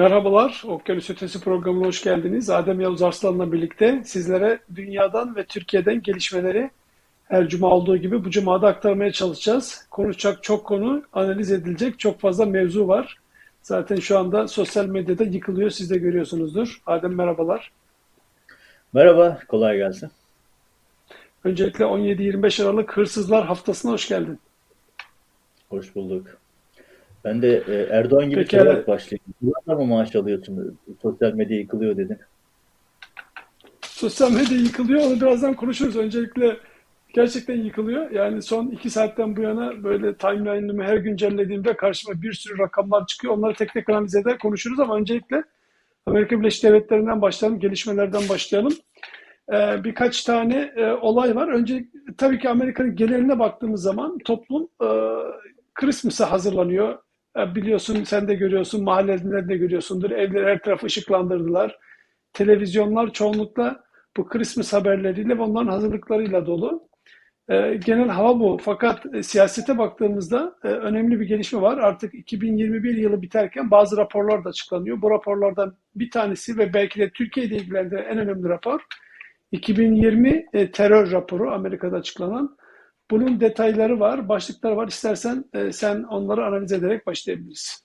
Merhabalar, Okyanus Ötesi programına hoş geldiniz. Adem Yavuz Arslan'la birlikte sizlere dünyadan ve Türkiye'den gelişmeleri her cuma olduğu gibi bu cumada aktarmaya çalışacağız. Konuşacak çok konu, analiz edilecek çok fazla mevzu var. Zaten şu anda sosyal medyada yıkılıyor, siz de görüyorsunuzdur. Adem merhabalar. Merhaba, kolay gelsin. Öncelikle 17-25 Aralık Hırsızlar Haftası'na hoş geldin. Hoş bulduk. Ben de e, Erdoğan gibi sorarak başlayayım. Yıllarla mı maaş alıyorsun? Sosyal medya yıkılıyor dedin. Sosyal medya yıkılıyor, onu birazdan konuşuruz. Öncelikle gerçekten yıkılıyor. Yani son iki saatten bu yana böyle timeline'ımı her güncellediğimde karşıma bir sürü rakamlar çıkıyor. Onları tek tek analiz eder konuşuruz ama öncelikle Amerika Birleşik Devletleri'nden başlayalım, gelişmelerden başlayalım. Ee, birkaç tane e, olay var. Önce tabii ki Amerika'nın geneline baktığımız zaman toplum e, Christmas'a hazırlanıyor. E, biliyorsun sen de görüyorsun, mahallelerinde görüyorsundur. Evler her tarafı ışıklandırdılar. Televizyonlar çoğunlukla bu Christmas haberleriyle ve onların hazırlıklarıyla dolu. E, genel hava bu. Fakat e, siyasete baktığımızda e, önemli bir gelişme var. Artık 2021 yılı biterken bazı raporlar da açıklanıyor. Bu raporlardan bir tanesi ve belki de Türkiye'de ilgilendiren en önemli rapor 2020 e, terör raporu Amerika'da açıklanan. Bunun detayları var, başlıklar var. İstersen e, sen onları analiz ederek başlayabiliriz.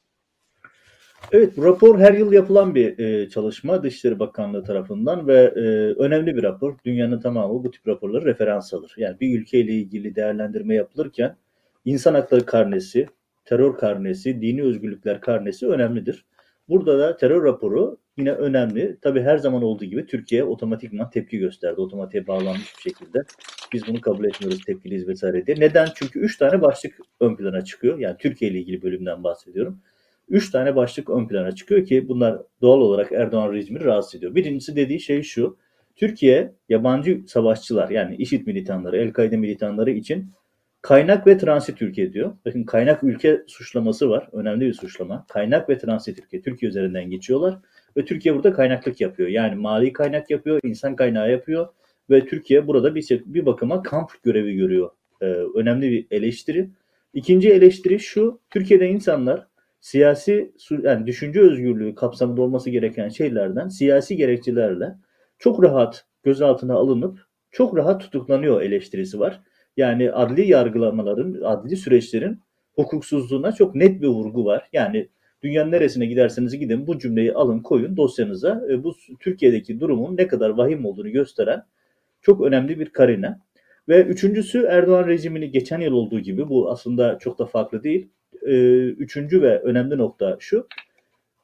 Evet, rapor her yıl yapılan bir e, çalışma Dışişleri Bakanlığı tarafından ve e, önemli bir rapor. Dünyanın tamamı bu tip raporları referans alır. Yani bir ülkeyle ilgili değerlendirme yapılırken insan hakları karnesi, terör karnesi, dini özgürlükler karnesi önemlidir. Burada da terör raporu yine önemli. Tabii her zaman olduğu gibi Türkiye otomatikman tepki gösterdi. Otomatiğe bağlanmış bir şekilde. Biz bunu kabul etmiyoruz, tepkiliyiz vesaire diye. Neden? Çünkü üç tane başlık ön plana çıkıyor. Yani Türkiye ile ilgili bölümden bahsediyorum. Üç tane başlık ön plana çıkıyor ki bunlar doğal olarak Erdoğan rejimini rahatsız ediyor. Birincisi dediği şey şu. Türkiye yabancı savaşçılar yani IŞİD militanları, El-Kaide militanları için Kaynak ve transit ülke diyor. Bakın kaynak ülke suçlaması var. Önemli bir suçlama. Kaynak ve transit ülke. Türkiye üzerinden geçiyorlar. Ve Türkiye burada kaynaklık yapıyor. Yani mali kaynak yapıyor, insan kaynağı yapıyor. Ve Türkiye burada bir, bir bakıma kamp görevi görüyor. Ee, önemli bir eleştiri. İkinci eleştiri şu. Türkiye'de insanlar siyasi yani düşünce özgürlüğü kapsamında olması gereken şeylerden siyasi gerekçelerle çok rahat gözaltına alınıp çok rahat tutuklanıyor eleştirisi var. Yani adli yargılamaların, adli süreçlerin hukuksuzluğuna çok net bir vurgu var. Yani dünyanın neresine giderseniz gidin bu cümleyi alın koyun dosyanıza. E, bu Türkiye'deki durumun ne kadar vahim olduğunu gösteren çok önemli bir karine. Ve üçüncüsü Erdoğan rejimini geçen yıl olduğu gibi bu aslında çok da farklı değil. E, üçüncü ve önemli nokta şu.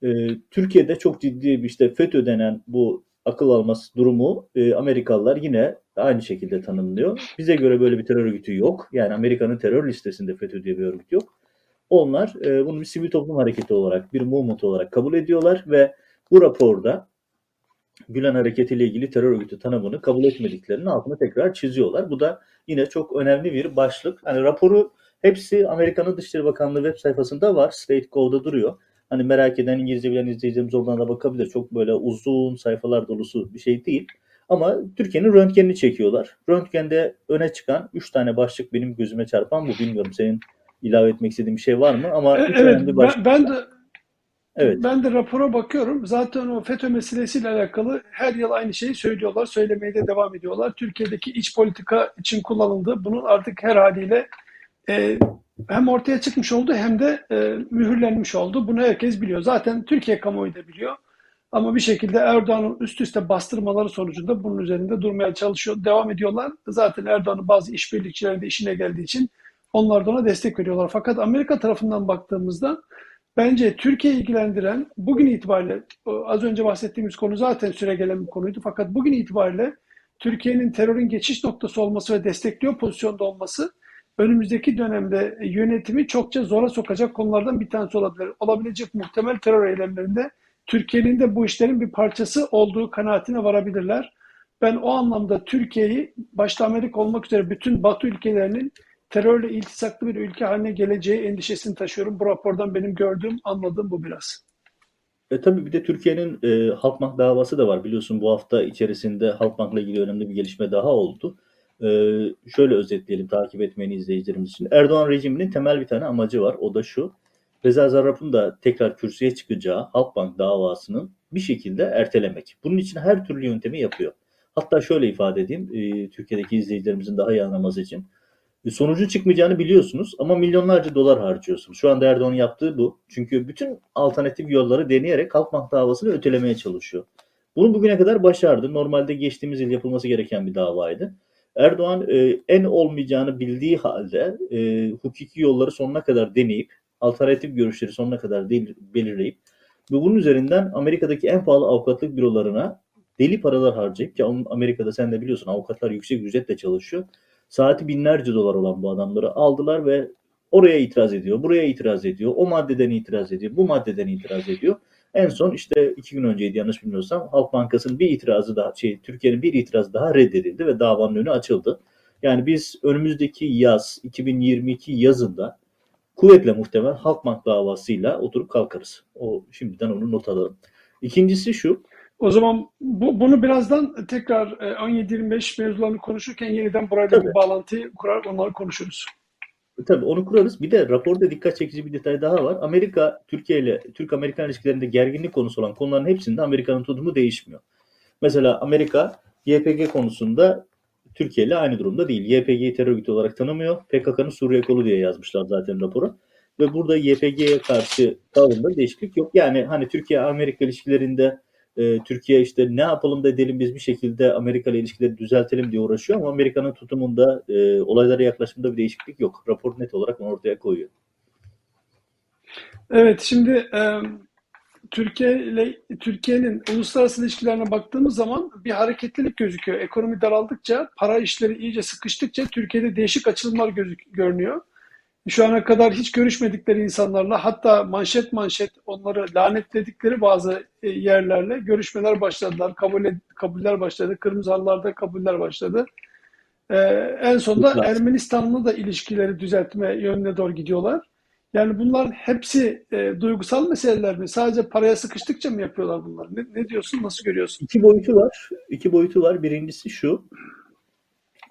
E, Türkiye'de çok ciddi bir işte FETÖ denen bu akıl alması durumu e, Amerikalılar yine aynı şekilde tanımlıyor. Bize göre böyle bir terör örgütü yok. Yani Amerika'nın terör listesinde FETÖ diye bir örgüt yok. Onlar e, bunu bir sivil toplum hareketi olarak, bir movement olarak kabul ediyorlar ve bu raporda Gülen Hareketi ile ilgili terör örgütü tanımını kabul etmediklerinin altını tekrar çiziyorlar. Bu da yine çok önemli bir başlık. Hani raporu hepsi Amerika'nın Dışişleri Bakanlığı web sayfasında var. State Go'da duruyor. Hani merak eden İngilizce bilen izleyicilerimiz oradan da bakabilir. Çok böyle uzun sayfalar dolusu bir şey değil. Ama Türkiye'nin röntgenini çekiyorlar. Röntgende öne çıkan 3 tane başlık benim gözüme çarpan bu. Bilmiyorum senin ilave etmek istediğin bir şey var mı? Ama evet, önemli başlık. Ben, ben de Evet. Ben de rapora bakıyorum. Zaten o FETÖ meselesiyle alakalı her yıl aynı şeyi söylüyorlar. Söylemeye de devam ediyorlar. Türkiye'deki iç politika için kullanıldı. Bunun artık her haliyle e, hem ortaya çıkmış oldu hem de e, mühürlenmiş oldu. Bunu herkes biliyor. Zaten Türkiye kamuoyu da biliyor. Ama bir şekilde Erdoğan'ın üst üste bastırmaları sonucunda bunun üzerinde durmaya çalışıyor, devam ediyorlar. Zaten Erdoğan'ın bazı işbirlikçileri de işine geldiği için onlar da ona destek veriyorlar. Fakat Amerika tarafından baktığımızda bence Türkiye ilgilendiren bugün itibariyle az önce bahsettiğimiz konu zaten süre gelen bir konuydu. Fakat bugün itibariyle Türkiye'nin terörün geçiş noktası olması ve destekliyor pozisyonda olması önümüzdeki dönemde yönetimi çokça zora sokacak konulardan bir tanesi olabilir. Olabilecek muhtemel terör eylemlerinde Türkiye'nin de bu işlerin bir parçası olduğu kanaatine varabilirler. Ben o anlamda Türkiye'yi başta Amerika olmak üzere bütün Batı ülkelerinin terörle iltisaklı bir ülke haline geleceği endişesini taşıyorum. Bu rapordan benim gördüğüm, anladığım bu biraz. E, tabii bir de Türkiye'nin e, Halkbank davası da var. Biliyorsun bu hafta içerisinde Halkbank'la ilgili önemli bir gelişme daha oldu. E, şöyle özetleyelim takip etmeni izleyicilerimiz için. Erdoğan rejiminin temel bir tane amacı var. O da şu Reza Zarrab'ın da tekrar kürsüye çıkacağı Halkbank davasının bir şekilde ertelemek. Bunun için her türlü yöntemi yapıyor. Hatta şöyle ifade edeyim, e, Türkiye'deki izleyicilerimizin daha iyi anlaması için. E, sonucun çıkmayacağını biliyorsunuz ama milyonlarca dolar harcıyorsunuz. Şu anda Erdoğan'ın yaptığı bu. Çünkü bütün alternatif yolları deneyerek Halkbank davasını ötelemeye çalışıyor. Bunu bugüne kadar başardı. Normalde geçtiğimiz yıl yapılması gereken bir davaydı. Erdoğan e, en olmayacağını bildiği halde e, hukuki yolları sonuna kadar deneyip alternatif görüşleri sonuna kadar değil, belirleyip ve bunun üzerinden Amerika'daki en pahalı avukatlık bürolarına deli paralar harcayıp ki Amerika'da sen de biliyorsun avukatlar yüksek ücretle çalışıyor. Saati binlerce dolar olan bu adamları aldılar ve oraya itiraz ediyor, buraya itiraz ediyor, o maddeden itiraz ediyor, bu maddeden itiraz ediyor. En son işte iki gün önceydi yanlış bilmiyorsam Halk Bankası'nın bir itirazı daha, şey Türkiye'nin bir itirazı daha reddedildi ve davanın önü açıldı. Yani biz önümüzdeki yaz 2022 yazında kuvvetle muhtemel Halkbank davasıyla oturup kalkarız. O şimdiden onu not alalım. İkincisi şu. O zaman bu, bunu birazdan tekrar 17-25 e, mevzularını konuşurken yeniden buraya da bir bağlantı kurar onları konuşuruz. Tabii onu kurarız. Bir de raporda dikkat çekici bir detay daha var. Amerika, Türkiye ile Türk-Amerikan ilişkilerinde gerginlik konusu olan konuların hepsinde Amerika'nın tutumu değişmiyor. Mesela Amerika YPG konusunda Türkiye ile aynı durumda değil. YPG'yi terör örgütü olarak tanımıyor. PKK'nın Suriye kolu diye yazmışlar zaten raporu. Ve burada YPG'ye karşı tavrında değişiklik yok. Yani hani Türkiye-Amerika ilişkilerinde e, Türkiye işte ne yapalım da edelim biz bir şekilde Amerika ile ilişkileri düzeltelim diye uğraşıyor ama Amerika'nın tutumunda e, olaylara yaklaşımında bir değişiklik yok. Rapor net olarak onu ortaya koyuyor. Evet şimdi e, Türkiye ile Türkiye'nin uluslararası ilişkilerine baktığımız zaman bir hareketlilik gözüküyor. Ekonomi daraldıkça, para işleri iyice sıkıştıkça Türkiye'de değişik açılımlar gözük görünüyor. Şu ana kadar hiç görüşmedikleri insanlarla hatta manşet manşet onları lanetledikleri bazı e, yerlerle görüşmeler başladılar. Kabul kabuller başladı. Kırmızı halılarda kabuller başladı. Ee, en sonunda Ermenistan'la da ilişkileri düzeltme yönüne doğru gidiyorlar. Yani bunlar hepsi e, duygusal meseleler mi? Sadece paraya sıkıştıkça mı yapıyorlar bunları? Ne, ne diyorsun? Nasıl görüyorsun? İki boyutu var. İki boyutu var. Birincisi şu.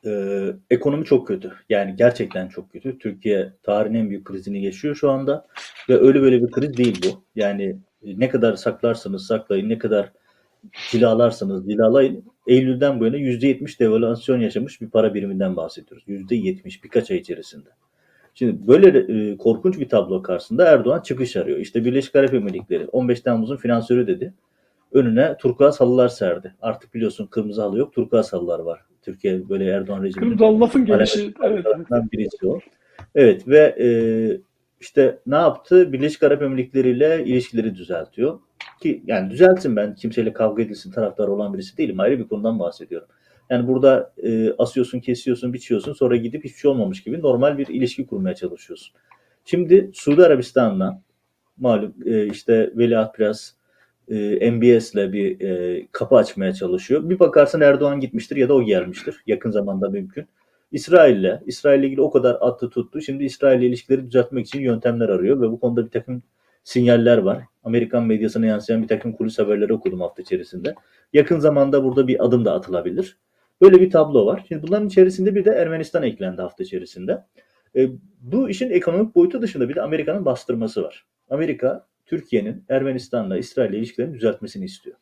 E, ekonomi çok kötü. Yani gerçekten çok kötü. Türkiye tarihin en büyük krizini yaşıyor şu anda. Ve öyle böyle bir kriz değil bu. Yani e, ne kadar saklarsanız saklayın, ne kadar cilalarsanız cilalayın. Eylül'den bu yana %70 devalüasyon yaşamış bir para biriminden bahsediyoruz. %70 birkaç ay içerisinde. Şimdi böyle e, korkunç bir tablo karşısında Erdoğan çıkış arıyor. İşte Birleşik Arap Emirlikleri 15 Temmuz'un finansörü dedi. Önüne turkuaz halılar serdi. Artık biliyorsun kırmızı halı yok, turkuaz halılar var. Türkiye böyle Erdoğan rejiminin. Kırmızı lafın gelişi. Evet. Birisi o. Evet ve e, işte ne yaptı? Birleşik Arap Emirlikleri ile ilişkileri düzeltiyor. Ki yani düzeltsin ben kimseyle kavga edilsin taraftar olan birisi değilim. Ayrı bir konudan bahsediyorum. Yani burada e, asıyorsun, kesiyorsun, biçiyorsun sonra gidip hiçbir şey olmamış gibi normal bir ilişki kurmaya çalışıyorsun. Şimdi Suudi Arabistan'la malum e, işte Veliaht biraz e, MBS'le bir e, kapı açmaya çalışıyor. Bir bakarsın Erdoğan gitmiştir ya da o gelmiştir. Yakın zamanda mümkün. İsrail'le, İsrail'le ilgili o kadar attı tuttu. Şimdi İsrail'le ilişkileri düzeltmek için yöntemler arıyor ve bu konuda bir takım sinyaller var. Amerikan medyasına yansıyan bir takım kulis haberleri okudum hafta içerisinde. Yakın zamanda burada bir adım da atılabilir. Böyle bir tablo var. Şimdi bunların içerisinde bir de Ermenistan eklendi hafta içerisinde. E, bu işin ekonomik boyutu dışında bir de Amerika'nın bastırması var. Amerika Türkiye'nin Ermenistan'la İsrail'le ilişkilerini düzeltmesini istiyor.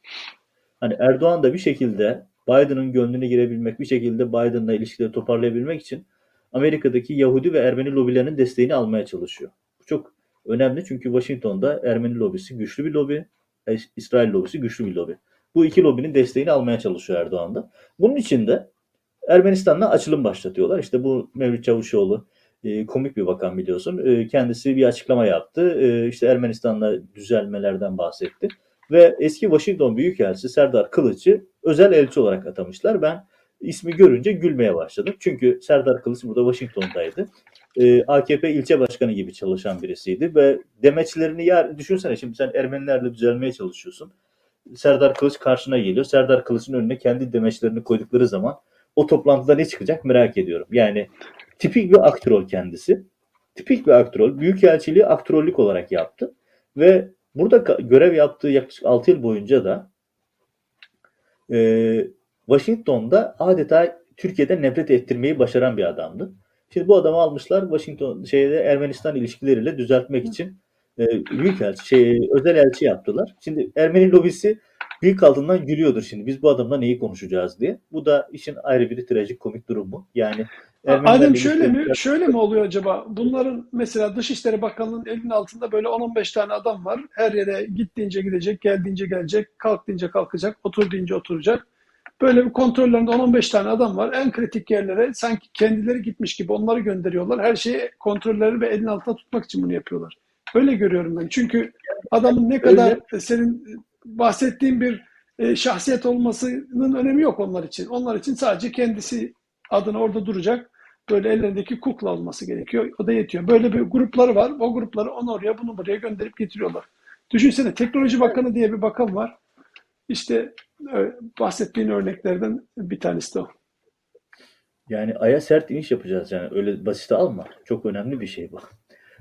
Hani Erdoğan da bir şekilde Biden'ın gönlüne girebilmek, bir şekilde Biden'la ilişkileri toparlayabilmek için Amerika'daki Yahudi ve Ermeni lobilerinin desteğini almaya çalışıyor. Bu çok önemli çünkü Washington'da Ermeni lobisi güçlü bir lobi, İsrail lobisi güçlü bir lobi. Bu iki lobinin desteğini almaya çalışıyor Erdoğan da. Bunun için de Ermenistan'la açılım başlatıyorlar. İşte bu Mevlüt Çavuşoğlu e, komik bir bakan biliyorsun. E, kendisi bir açıklama yaptı. E, işte Ermenistan'la düzelmelerden bahsetti. Ve eski Washington Büyükelçisi Serdar Kılıç'ı özel elçi olarak atamışlar. Ben ismi görünce gülmeye başladım. Çünkü Serdar Kılıç burada Washington'daydı. E, AKP ilçe başkanı gibi çalışan birisiydi ve demeçlerini ya düşünsene şimdi sen Ermenilerle düzelmeye çalışıyorsun. Serdar Kılıç karşına geliyor. Serdar Kılıç'ın önüne kendi demeçlerini koydukları zaman o toplantıda ne çıkacak merak ediyorum. Yani tipik bir aktörol kendisi. Tipik bir aktörol. Büyükelçiliği aktrollük olarak yaptı. Ve burada görev yaptığı yaklaşık 6 yıl boyunca da e, Washington'da adeta Türkiye'de nefret ettirmeyi başaran bir adamdı. Şimdi bu adamı almışlar Washington şeyde Ermenistan ilişkileriyle düzeltmek için e, büyükelçi, şey, özel elçi yaptılar. Şimdi Ermeni lobisi büyük altından gülüyordur şimdi. Biz bu adamla neyi konuşacağız diye. Bu da işin ayrı bir trajik komik durumu. Yani Adem şöyle mi şöyle mi oluyor acaba? Bunların mesela Dışişleri Bakanlığı'nın elinin altında böyle 10-15 tane adam var. Her yere gittiğince gidecek, geldiğince gelecek, kalk deyince kalkacak, otur deyince oturacak. Böyle bir kontrollerinde 10-15 tane adam var. En kritik yerlere sanki kendileri gitmiş gibi onları gönderiyorlar. Her şeyi kontrolleri ve elin altında tutmak için bunu yapıyorlar. Öyle görüyorum ben. Çünkü adamın ne kadar Öyle. senin bahsettiğin bir e, şahsiyet olmasının önemi yok onlar için. Onlar için sadece kendisi adına orada duracak. Böyle ellerindeki kukla olması gerekiyor. O da yetiyor. Böyle bir grupları var. O grupları onu oraya bunu buraya gönderip getiriyorlar. Düşünsene teknoloji bakanı diye bir bakan var. İşte e, bahsettiğin örneklerden bir tanesi de o. Yani aya sert iniş yapacağız yani öyle basit alma. Çok önemli bir şey bu.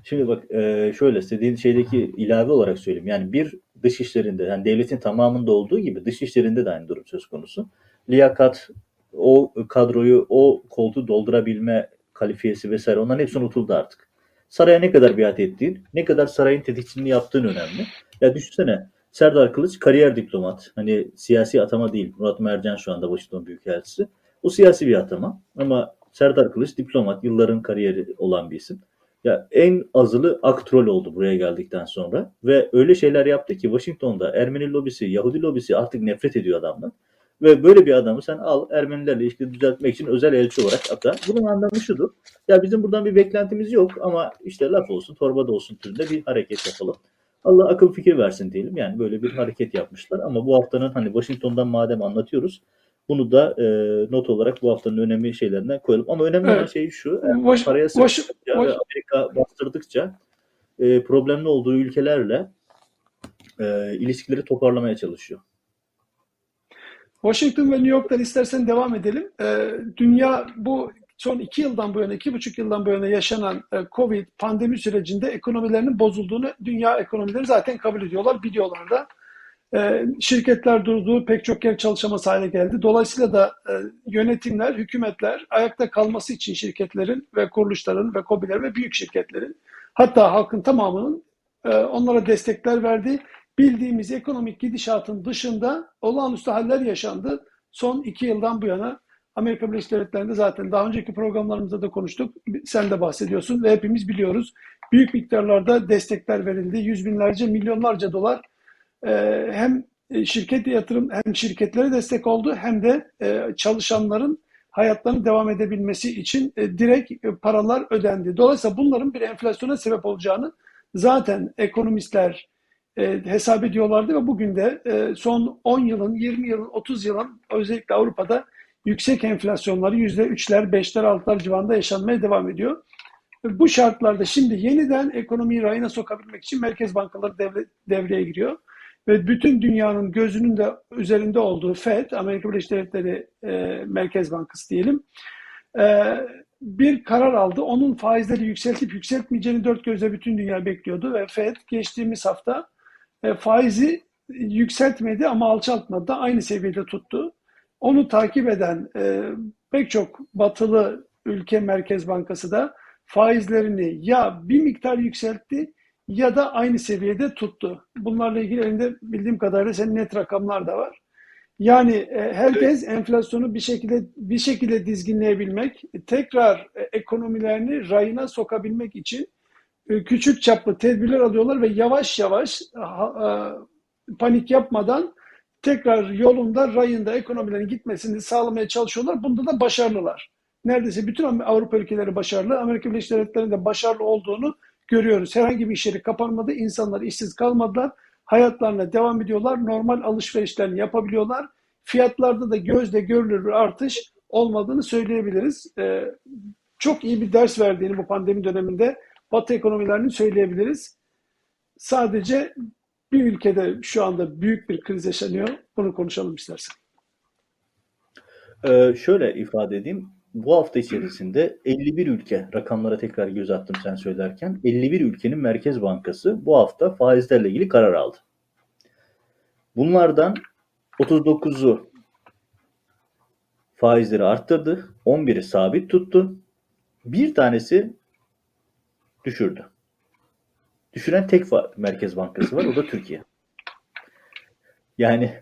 Şimdi bak e, şöyle istediğin şeydeki ilave olarak söyleyeyim. Yani bir dış işlerinde yani devletin tamamında olduğu gibi dış işlerinde de aynı durum söz konusu. Liyakat, o kadroyu, o koltuğu doldurabilme kalifiyesi vesaire onların hepsi unutuldu artık. Saraya ne kadar biat ettiğin, ne kadar sarayın tetikçiliğini yaptığın önemli. Ya düşünsene Serdar Kılıç kariyer diplomat. Hani siyasi atama değil. Murat Mercan şu anda Washington Büyükelçisi. O siyasi bir atama. Ama Serdar Kılıç diplomat, yılların kariyeri olan bir isim. Ya en azılı aktrol oldu buraya geldikten sonra ve öyle şeyler yaptı ki Washington'da Ermeni lobisi, Yahudi lobisi artık nefret ediyor adamdan. Ve böyle bir adamı sen al Ermenilerle ilişki düzeltmek için özel elçi olarak ata. Bunun anlamı şudur. Ya bizim buradan bir beklentimiz yok ama işte laf olsun, torba da olsun türünde bir hareket yapalım. Allah akıl fikir versin diyelim. Yani böyle bir hareket yapmışlar. Ama bu haftanın hani Washington'dan madem anlatıyoruz bunu da e, not olarak bu haftanın önemli şeylerinden koyalım. Ama önemli evet. olan şey şu. Wash, paraya sıkıştıkça ve Amerika bastırdıkça e, problemli olduğu ülkelerle e, ilişkileri toparlamaya çalışıyor. Washington ve New York'tan istersen devam edelim. E, dünya bu son iki yıldan bu yana, iki buçuk yıldan bu yana yaşanan e, Covid pandemi sürecinde ekonomilerinin bozulduğunu dünya ekonomileri zaten kabul ediyorlar, biliyorlar da. E, şirketler durdu, pek çok yer çalışamaz hale geldi. Dolayısıyla da e, yönetimler, hükümetler ayakta kalması için şirketlerin ve kuruluşların ve kobiler ve büyük şirketlerin hatta halkın tamamının onlara destekler verdi. Bildiğimiz ekonomik gidişatın dışında olağanüstü haller yaşandı. Son iki yıldan bu yana Amerika Birleşik Devletleri'nde zaten daha önceki programlarımızda da konuştuk. Sen de bahsediyorsun ve hepimiz biliyoruz. Büyük miktarlarda destekler verildi. Yüz binlerce, milyonlarca dolar e, hem şirket yatırım hem şirketlere destek oldu hem de e, çalışanların hayatlarının devam edebilmesi için e, direkt paralar ödendi. Dolayısıyla bunların bir enflasyona sebep olacağını zaten ekonomistler hesap ediyorlardı ve bugün de son 10 yılın, 20 yılın, 30 yılın özellikle Avrupa'da yüksek enflasyonları %3'ler, 5'ler, 6'lar civarında yaşanmaya devam ediyor. Bu şartlarda şimdi yeniden ekonomiyi rayına sokabilmek için merkez bankaları devre, devreye giriyor. Ve bütün dünyanın gözünün de üzerinde olduğu FED, Amerika Birleşik Devletleri e, Merkez Bankası diyelim, e, bir karar aldı. Onun faizleri yükseltip yükseltmeyeceğini dört gözle bütün dünya bekliyordu ve FED geçtiğimiz hafta e, faizi yükseltmedi ama alçaltmadı da aynı seviyede tuttu. Onu takip eden e, pek çok batılı ülke Merkez Bankası da faizlerini ya bir miktar yükseltti ya da aynı seviyede tuttu. Bunlarla ilgili elinde bildiğim kadarıyla senin net rakamlar da var. Yani e, herkes evet. enflasyonu bir şekilde bir şekilde dizginleyebilmek, tekrar e, ekonomilerini rayına sokabilmek için küçük çaplı tedbirler alıyorlar ve yavaş yavaş panik yapmadan tekrar yolunda, rayında ekonomilerin gitmesini sağlamaya çalışıyorlar. Bunda da başarılılar. Neredeyse bütün Avrupa ülkeleri başarılı, Amerika Birleşik Devletleri'nin de başarılı olduğunu görüyoruz. Herhangi bir iş yeri kapanmadı, insanlar işsiz kalmadılar, hayatlarına devam ediyorlar, normal alışverişlerini yapabiliyorlar. Fiyatlarda da gözle görülür bir artış olmadığını söyleyebiliriz. Ee, çok iyi bir ders verdiğini bu pandemi döneminde Batı ekonomilerini söyleyebiliriz. Sadece bir ülkede şu anda büyük bir kriz yaşanıyor. Bunu konuşalım istersen. Ee, şöyle ifade edeyim. Bu hafta içerisinde 51 ülke, rakamlara tekrar göz attım sen söylerken, 51 ülkenin Merkez Bankası bu hafta faizlerle ilgili karar aldı. Bunlardan 39'u faizleri arttırdı, 11'i sabit tuttu, bir tanesi düşürdü düşüren tek merkez bankası var. O da Türkiye. Yani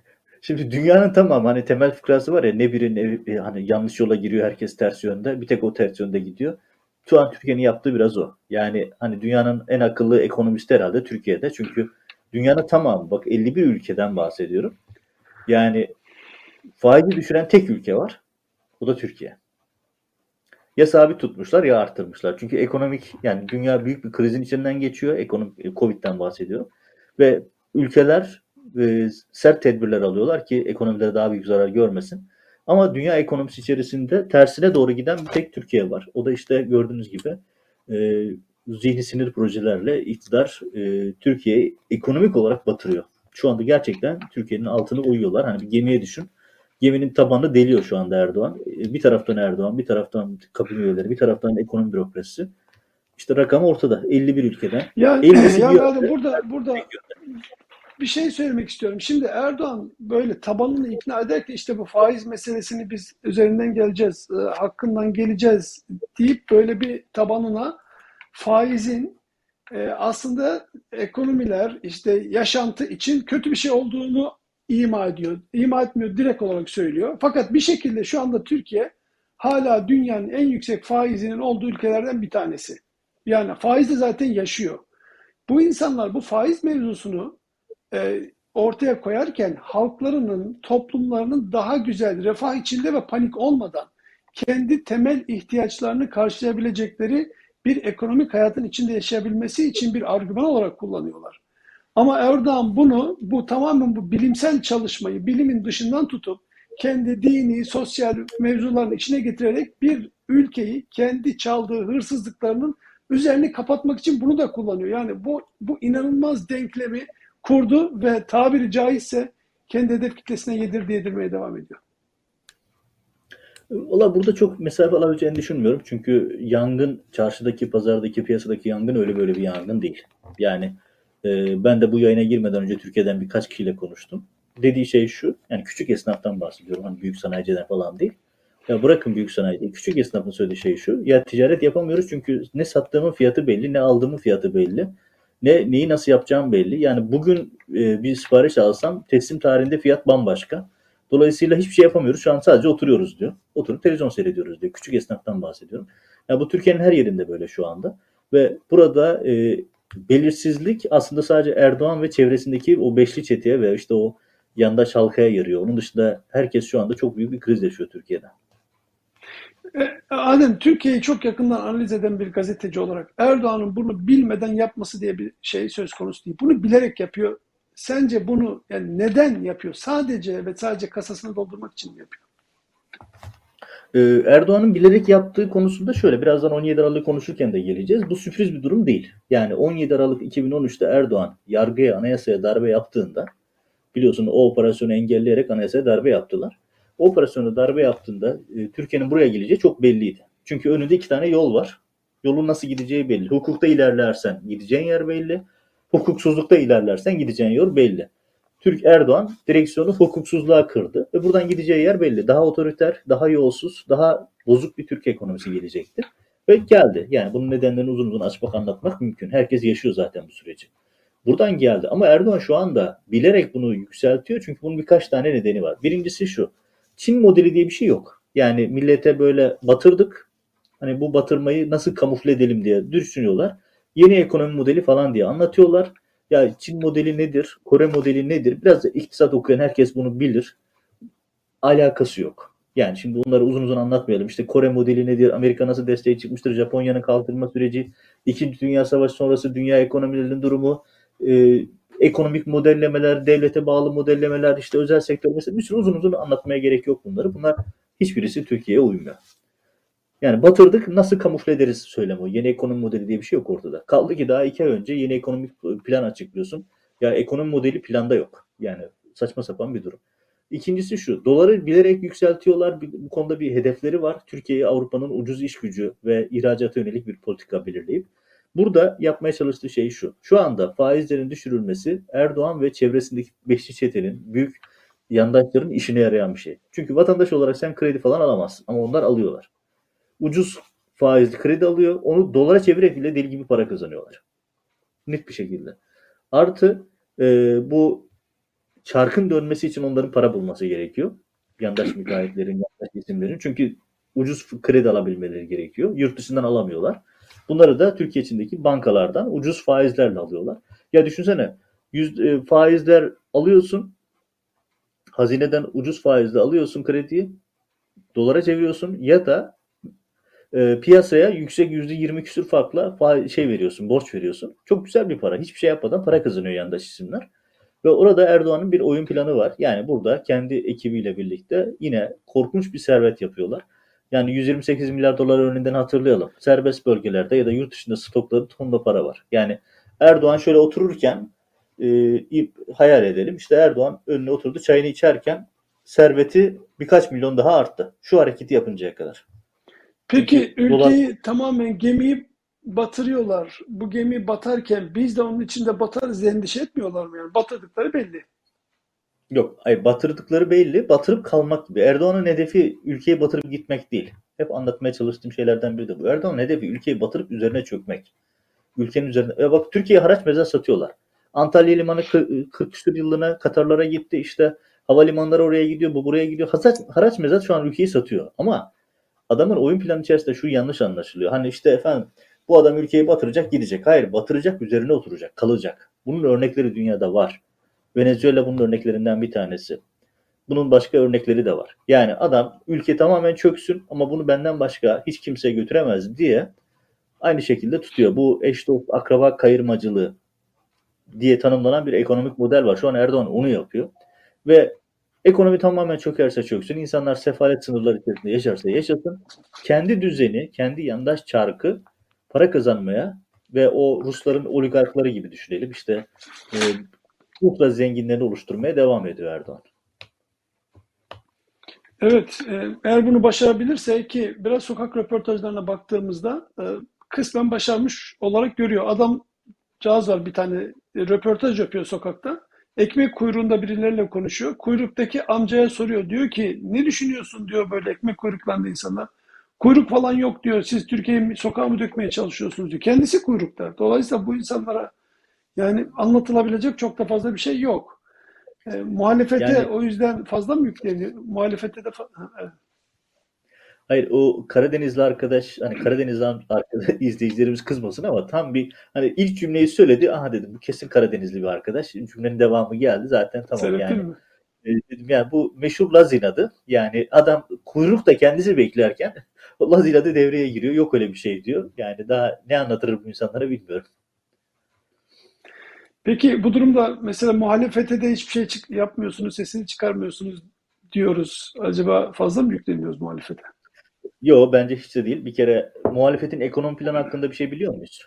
şimdi dünyanın tamam hani temel fıkrası var ya ne biri ne hani yanlış yola giriyor herkes ters yönde. Bir tek o ters yönde gidiyor. Şu an Türkiye'nin yaptığı biraz o. Yani hani dünyanın en akıllı ekonomisti herhalde Türkiye'de. Çünkü dünyanın tamamı bak 51 ülkeden bahsediyorum. Yani faizi düşüren tek ülke var. O da Türkiye. Ya sabit tutmuşlar ya arttırmışlar. Çünkü ekonomik yani dünya büyük bir krizin içinden geçiyor. Ekonomik Covid'den bahsediyorum. Ve ülkeler e, sert tedbirler alıyorlar ki ekonomileri daha büyük zarar görmesin. Ama dünya ekonomisi içerisinde tersine doğru giden bir tek Türkiye var. O da işte gördüğünüz gibi e, zihni sinir projelerle iktidar e, Türkiye'yi ekonomik olarak batırıyor. Şu anda gerçekten Türkiye'nin altını uyuyorlar. Hani bir gemiye düşün. Geminin tabanını deliyor şu anda Erdoğan. E, bir taraftan Erdoğan, bir taraftan kabine üyeleri, bir taraftan ekonomi bürokrasisi. İşte rakam ortada. 51 ülkeden. Ya, ya burada burada bir şey söylemek istiyorum. Şimdi Erdoğan böyle tabanını ikna ederken işte bu faiz meselesini biz üzerinden geleceğiz, e, hakkından geleceğiz deyip böyle bir tabanına faizin e, aslında ekonomiler işte yaşantı için kötü bir şey olduğunu ima ediyor. İma etmiyor, direkt olarak söylüyor. Fakat bir şekilde şu anda Türkiye hala dünyanın en yüksek faizinin olduğu ülkelerden bir tanesi. Yani faiz de zaten yaşıyor. Bu insanlar bu faiz mevzusunu e, ortaya koyarken halklarının, toplumlarının daha güzel, refah içinde ve panik olmadan kendi temel ihtiyaçlarını karşılayabilecekleri bir ekonomik hayatın içinde yaşayabilmesi için bir argüman olarak kullanıyorlar. Ama Erdoğan bunu, bu tamamen bu bilimsel çalışmayı bilimin dışından tutup kendi dini, sosyal mevzuların içine getirerek bir ülkeyi kendi çaldığı hırsızlıklarının üzerini kapatmak için bunu da kullanıyor. Yani bu bu inanılmaz denklemi kurdu ve tabiri caizse kendi hedef kitlesine yedirdi yedirmeye devam ediyor. Valla burada çok mesafe alabileceğini düşünmüyorum. Çünkü yangın, çarşıdaki, pazardaki, piyasadaki yangın öyle böyle bir yangın değil. Yani e, ben de bu yayına girmeden önce Türkiye'den birkaç kişiyle konuştum. Dediği şey şu, yani küçük esnaftan bahsediyorum. Hani büyük sanayiciden falan değil. Ya bırakın büyük sanayi Küçük esnafın söylediği şey şu. Ya ticaret yapamıyoruz çünkü ne sattığımın fiyatı belli, ne aldığımın fiyatı belli. Ne neyi nasıl yapacağım belli. Yani bugün e, bir sipariş alsam teslim tarihinde fiyat bambaşka. Dolayısıyla hiçbir şey yapamıyoruz. Şu an sadece oturuyoruz diyor. Oturup televizyon seyrediyoruz diyor. Küçük esnaftan bahsediyorum. Yani bu Türkiye'nin her yerinde böyle şu anda. Ve burada e, belirsizlik aslında sadece Erdoğan ve çevresindeki o beşli çeteye ve işte o yandaş halkaya yarıyor. Onun dışında herkes şu anda çok büyük bir kriz yaşıyor Türkiye'de. E, Adem, Türkiye'yi çok yakından analiz eden bir gazeteci olarak Erdoğan'ın bunu bilmeden yapması diye bir şey söz konusu değil. Bunu bilerek yapıyor. Sence bunu yani neden yapıyor? Sadece ve sadece kasasını doldurmak için mi yapıyor? Ee, Erdoğan'ın bilerek yaptığı konusunda şöyle birazdan 17 Aralık konuşurken de geleceğiz. Bu sürpriz bir durum değil. Yani 17 Aralık 2013'te Erdoğan yargıya, anayasaya darbe yaptığında biliyorsun o operasyonu engelleyerek anayasaya darbe yaptılar operasyonu darbe yaptığında e, Türkiye'nin buraya geleceği çok belliydi. Çünkü önünde iki tane yol var. Yolun nasıl gideceği belli. Hukukta ilerlersen gideceğin yer belli. Hukuksuzlukta ilerlersen gideceğin yol belli. Türk Erdoğan direksiyonu hukuksuzluğa kırdı ve buradan gideceği yer belli. Daha otoriter, daha yolsuz, daha bozuk bir Türk ekonomisi gelecekti. Ve geldi. Yani bunun nedenlerini uzun uzun açmak anlatmak mümkün. Herkes yaşıyor zaten bu süreci. Buradan geldi. Ama Erdoğan şu anda bilerek bunu yükseltiyor. Çünkü bunun birkaç tane nedeni var. Birincisi şu. Çin modeli diye bir şey yok. Yani millete böyle batırdık. Hani bu batırmayı nasıl kamufle edelim diye düşünüyorlar. Yeni ekonomi modeli falan diye anlatıyorlar. Ya Çin modeli nedir? Kore modeli nedir? Biraz da iktisat okuyan herkes bunu bilir. Alakası yok. Yani şimdi bunları uzun uzun anlatmayalım. İşte Kore modeli nedir? Amerika nasıl desteği çıkmıştır? Japonya'nın kaldırma süreci, İkinci Dünya Savaşı sonrası dünya ekonomilerinin durumu, e, ekonomik modellemeler, devlete bağlı modellemeler, işte özel sektör mesela bir sürü uzun uzun anlatmaya gerek yok bunları. Bunlar hiçbirisi Türkiye'ye uymuyor. Yani batırdık nasıl kamufle ederiz söylemi o. Yeni ekonomi modeli diye bir şey yok ortada. Kaldı ki daha iki ay önce yeni ekonomik plan açıklıyorsun. Ya ekonomi modeli planda yok. Yani saçma sapan bir durum. İkincisi şu, doları bilerek yükseltiyorlar. Bu konuda bir hedefleri var. Türkiye'yi Avrupa'nın ucuz iş gücü ve ihracata yönelik bir politika belirleyip Burada yapmaya çalıştığı şey şu. Şu anda faizlerin düşürülmesi Erdoğan ve çevresindeki beşli çetenin büyük yandaşların işine yarayan bir şey. Çünkü vatandaş olarak sen kredi falan alamazsın ama onlar alıyorlar. Ucuz faizli kredi alıyor. Onu dolara çevirerek bile deli gibi para kazanıyorlar. Net bir şekilde. Artı e, bu çarkın dönmesi için onların para bulması gerekiyor. Yandaş müteahhitlerin, yandaş isimlerin. Çünkü ucuz kredi alabilmeleri gerekiyor. Yurt dışından alamıyorlar. Bunları da Türkiye içindeki bankalardan ucuz faizlerle alıyorlar. Ya düşünsene yüz, e, faizler alıyorsun. Hazineden ucuz faizle alıyorsun krediyi. Dolara çeviriyorsun ya da e, piyasaya yüksek yüzde yirmi küsür farkla fa- şey veriyorsun, borç veriyorsun. Çok güzel bir para. Hiçbir şey yapmadan para kazanıyor yandaş isimler. Ve orada Erdoğan'ın bir oyun planı var. Yani burada kendi ekibiyle birlikte yine korkunç bir servet yapıyorlar. Yani 128 milyar dolar örneğinden hatırlayalım. Serbest bölgelerde ya da yurt dışında stokları tonla para var. Yani Erdoğan şöyle otururken e, hayal edelim. İşte Erdoğan önüne oturdu çayını içerken serveti birkaç milyon daha arttı. Şu hareketi yapıncaya kadar. Peki Çünkü dolar- ülkeyi tamamen gemiyi batırıyorlar. Bu gemi batarken biz de onun içinde batarız endişe etmiyorlar mı yani? Batırdıkları belli. Yok, hayır batırdıkları belli. Batırıp kalmak gibi. Erdoğan'ın hedefi ülkeyi batırıp gitmek değil. Hep anlatmaya çalıştığım şeylerden biri de bu. Erdoğan'ın hedefi ülkeyi batırıp üzerine çökmek. Ülkenin üzerine. Ya bak Türkiye haraç mezar satıyorlar. Antalya Limanı 40 40 küsur yıllığına Katarlara gitti. İşte havalimanları oraya gidiyor. Bu buraya gidiyor. Haraç, haraç mezar şu an ülkeyi satıyor. Ama adamın oyun planı içerisinde şu yanlış anlaşılıyor. Hani işte efendim bu adam ülkeyi batıracak gidecek. Hayır batıracak üzerine oturacak. Kalacak. Bunun örnekleri dünyada var. Venezuela bunun örneklerinden bir tanesi. Bunun başka örnekleri de var. Yani adam ülke tamamen çöksün ama bunu benden başka hiç kimse götüremez diye aynı şekilde tutuyor. Bu eş dost akraba kayırmacılığı diye tanımlanan bir ekonomik model var. Şu an Erdoğan onu yapıyor. Ve ekonomi tamamen çökerse çöksün, insanlar sefalet sınırları içerisinde yaşarsa yaşasın, kendi düzeni, kendi yandaş çarkı para kazanmaya ve o Rusların oligarkları gibi düşünelim. İşte e, ultra zenginlerini oluşturmaya devam ediyor Erdoğan. Evet, e, eğer bunu başarabilirse ki biraz sokak röportajlarına baktığımızda e, kısmen başarmış olarak görüyor. Adam cağız var bir tane e, röportaj yapıyor sokakta. Ekmek kuyruğunda birileriyle konuşuyor. Kuyruktaki amcaya soruyor. Diyor ki ne düşünüyorsun diyor böyle ekmek kuyruklarında insanlar. Kuyruk falan yok diyor. Siz Türkiye'yi sokağa mı dökmeye çalışıyorsunuz diyor. Kendisi kuyrukta. Dolayısıyla bu insanlara yani anlatılabilecek çok da fazla bir şey yok. E, muhalefete Yani- o yüzden fazla mı yükleniyor? Muhalefete de fa-. Hayır o Karadenizli arkadaş hani Karadenizli arkadaş izleyicilerimiz kızmasın ama tam bir hani ilk cümleyi söyledi. Aha dedim bu kesin Karadenizli bir arkadaş. Cümlenin devamı geldi zaten tamam Sebep yani. mi? E, dedim yani bu meşhur Laz inadı. Yani adam kuyruk da kendisi beklerken o Laz inadı devreye giriyor. Yok öyle bir şey diyor. Yani daha ne anlatır bu insanlara bilmiyorum. Peki bu durumda mesela muhalefete de hiçbir şey çık- yapmıyorsunuz, sesini çıkarmıyorsunuz diyoruz. Acaba fazla mı yükleniyoruz muhalefete? Yo bence hiç de değil. Bir kere muhalefetin ekonomi planı hakkında bir şey biliyor muyuz?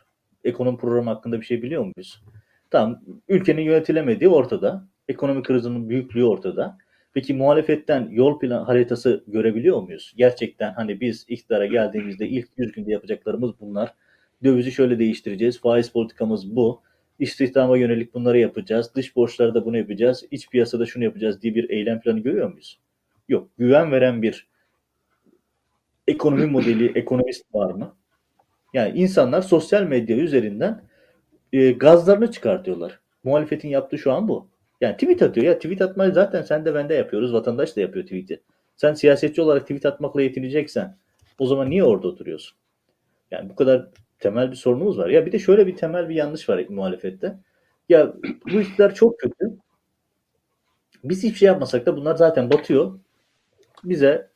Ekonomi programı hakkında bir şey biliyor muyuz? Tamam, ülkenin yönetilemediği ortada. Ekonomik krizinin büyüklüğü ortada. Peki muhalefetten yol plan haritası görebiliyor muyuz? Gerçekten hani biz iktidara geldiğimizde ilk 100 günde yapacaklarımız bunlar. Dövizi şöyle değiştireceğiz. Faiz politikamız bu. İstihdama yönelik bunları yapacağız. Dış borçlarda bunu yapacağız. İç piyasada şunu yapacağız diye bir eylem planı görüyor muyuz? Yok. Güven veren bir ekonomi modeli, ekonomist var mı? Yani insanlar sosyal medya üzerinden e, gazlarını çıkartıyorlar. Muhalefetin yaptığı şu an bu. Yani tweet atıyor. Ya tweet atmayı zaten sen de ben de yapıyoruz. Vatandaş da yapıyor tweet'i. Sen siyasetçi olarak tweet atmakla yetineceksen o zaman niye orada oturuyorsun? Yani bu kadar temel bir sorunumuz var. Ya bir de şöyle bir temel bir yanlış var muhalefette. Ya bu işler çok kötü. Biz hiçbir şey yapmasak da bunlar zaten batıyor. Bize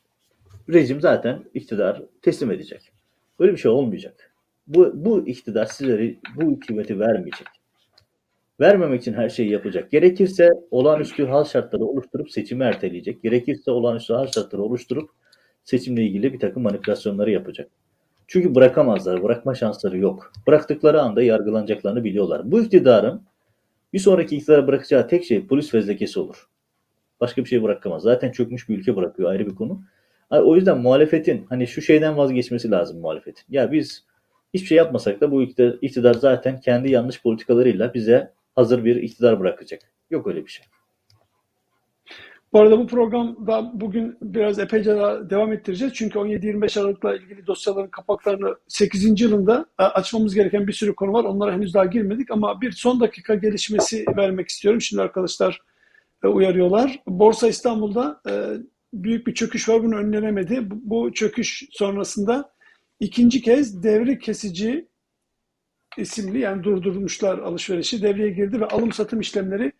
rejim zaten iktidar teslim edecek. Öyle bir şey olmayacak. Bu, bu iktidar sizlere bu hükümeti vermeyecek. Vermemek için her şeyi yapacak. Gerekirse olağanüstü hal şartları oluşturup seçimi erteleyecek. Gerekirse olağanüstü hal şartları oluşturup seçimle ilgili bir takım manipülasyonları yapacak. Çünkü bırakamazlar. Bırakma şansları yok. Bıraktıkları anda yargılanacaklarını biliyorlar. Bu iktidarın bir sonraki iktidara bırakacağı tek şey polis fezlekesi olur. Başka bir şey bırakamaz. Zaten çökmüş bir ülke bırakıyor ayrı bir konu. O yüzden muhalefetin hani şu şeyden vazgeçmesi lazım muhalefetin. Ya biz hiçbir şey yapmasak da bu iktidar, zaten kendi yanlış politikalarıyla bize hazır bir iktidar bırakacak. Yok öyle bir şey. Bu arada bu programda bugün biraz epeyce daha devam ettireceğiz. Çünkü 17-25 Aralık'la ilgili dosyaların kapaklarını 8. yılında e, açmamız gereken bir sürü konu var. Onlara henüz daha girmedik ama bir son dakika gelişmesi vermek istiyorum. Şimdi arkadaşlar e, uyarıyorlar. Borsa İstanbul'da e, büyük bir çöküş var. Bunu önlenemedi. Bu çöküş sonrasında ikinci kez devre kesici isimli yani durdurmuşlar alışverişi devreye girdi ve alım satım işlemleri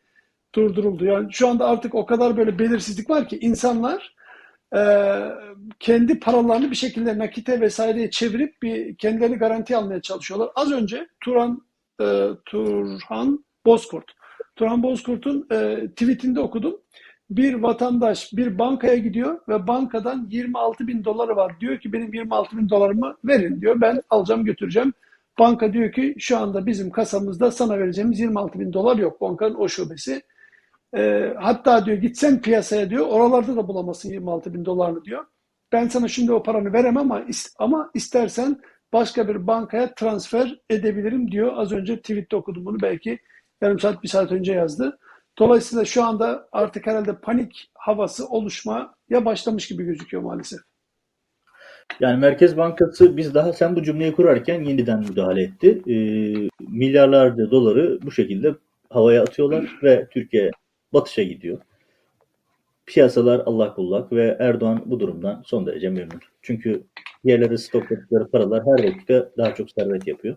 durduruldu. Yani şu anda artık o kadar böyle belirsizlik var ki insanlar e, kendi paralarını bir şekilde nakite vesaireye çevirip bir kendilerini garanti almaya çalışıyorlar. Az önce Turan e, Turhan Bozkurt Turan Bozkurt'un e, tweetinde okudum. Bir vatandaş bir bankaya gidiyor ve bankadan 26 bin doları var. Diyor ki benim 26 bin dolarımı verin diyor. Ben alacağım götüreceğim. Banka diyor ki şu anda bizim kasamızda sana vereceğimiz 26 bin dolar yok. Bankanın o şubesi. E, hatta diyor gitsen piyasaya diyor oralarda da bulamazsın 26 bin dolarını diyor. Ben sana şimdi o paranı veremem ama, ama istersen başka bir bankaya transfer edebilirim diyor. Az önce tweette okudum bunu belki yarım saat bir saat önce yazdı. Dolayısıyla şu anda artık herhalde panik havası oluşmaya başlamış gibi gözüküyor maalesef. Yani Merkez Bankası biz daha sen bu cümleyi kurarken yeniden müdahale etti. E, milyarlarca doları bu şekilde havaya atıyorlar ve Türkiye batışa gidiyor. Piyasalar Allah kullak ve Erdoğan bu durumdan son derece memnun. Çünkü yerlere stokladıkları paralar her dakika daha çok servet yapıyor.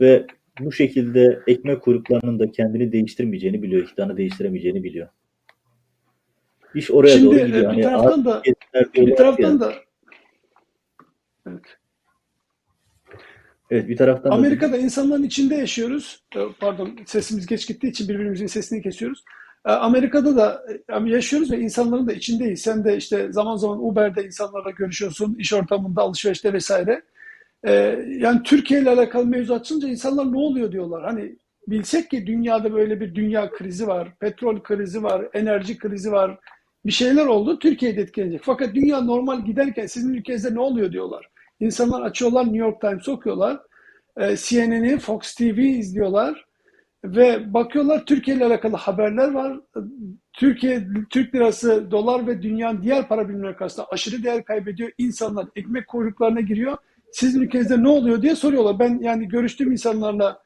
Ve bu şekilde ekmek kuyruklarının da kendini değiştirmeyeceğini biliyor, iktidarını değiştiremeyeceğini biliyor. İş oraya Şimdi, doğru gidiyor. Bir hani taraftan da bir taraftan da evet. Evet bir taraftan Amerika'da da... insanların içinde yaşıyoruz. Ee, pardon sesimiz geç gittiği için birbirimizin sesini kesiyoruz. Ee, Amerika'da da e, yaşıyoruz ve insanların da içindeyiz. Sen de işte zaman zaman Uber'de insanlarla görüşüyorsun, iş ortamında, alışverişte vesaire. Ee, yani Türkiye ile alakalı mevzu açınca insanlar ne oluyor diyorlar. Hani bilsek ki dünyada böyle bir dünya krizi var, petrol krizi var, enerji krizi var, bir şeyler oldu. Türkiye'de etkilenecek. Fakat dünya normal giderken sizin ülkenizde ne oluyor diyorlar. İnsanlar açıyorlar New York Times okuyorlar. Ee, CNN'i, Fox TV izliyorlar. Ve bakıyorlar Türkiye ile alakalı haberler var. Türkiye, Türk lirası, dolar ve dünyanın diğer para birimleri karşısında aşırı değer kaybediyor. İnsanlar ekmek kuyruklarına giriyor. Sizin ülkenizde ne oluyor diye soruyorlar. Ben yani görüştüğüm insanlarla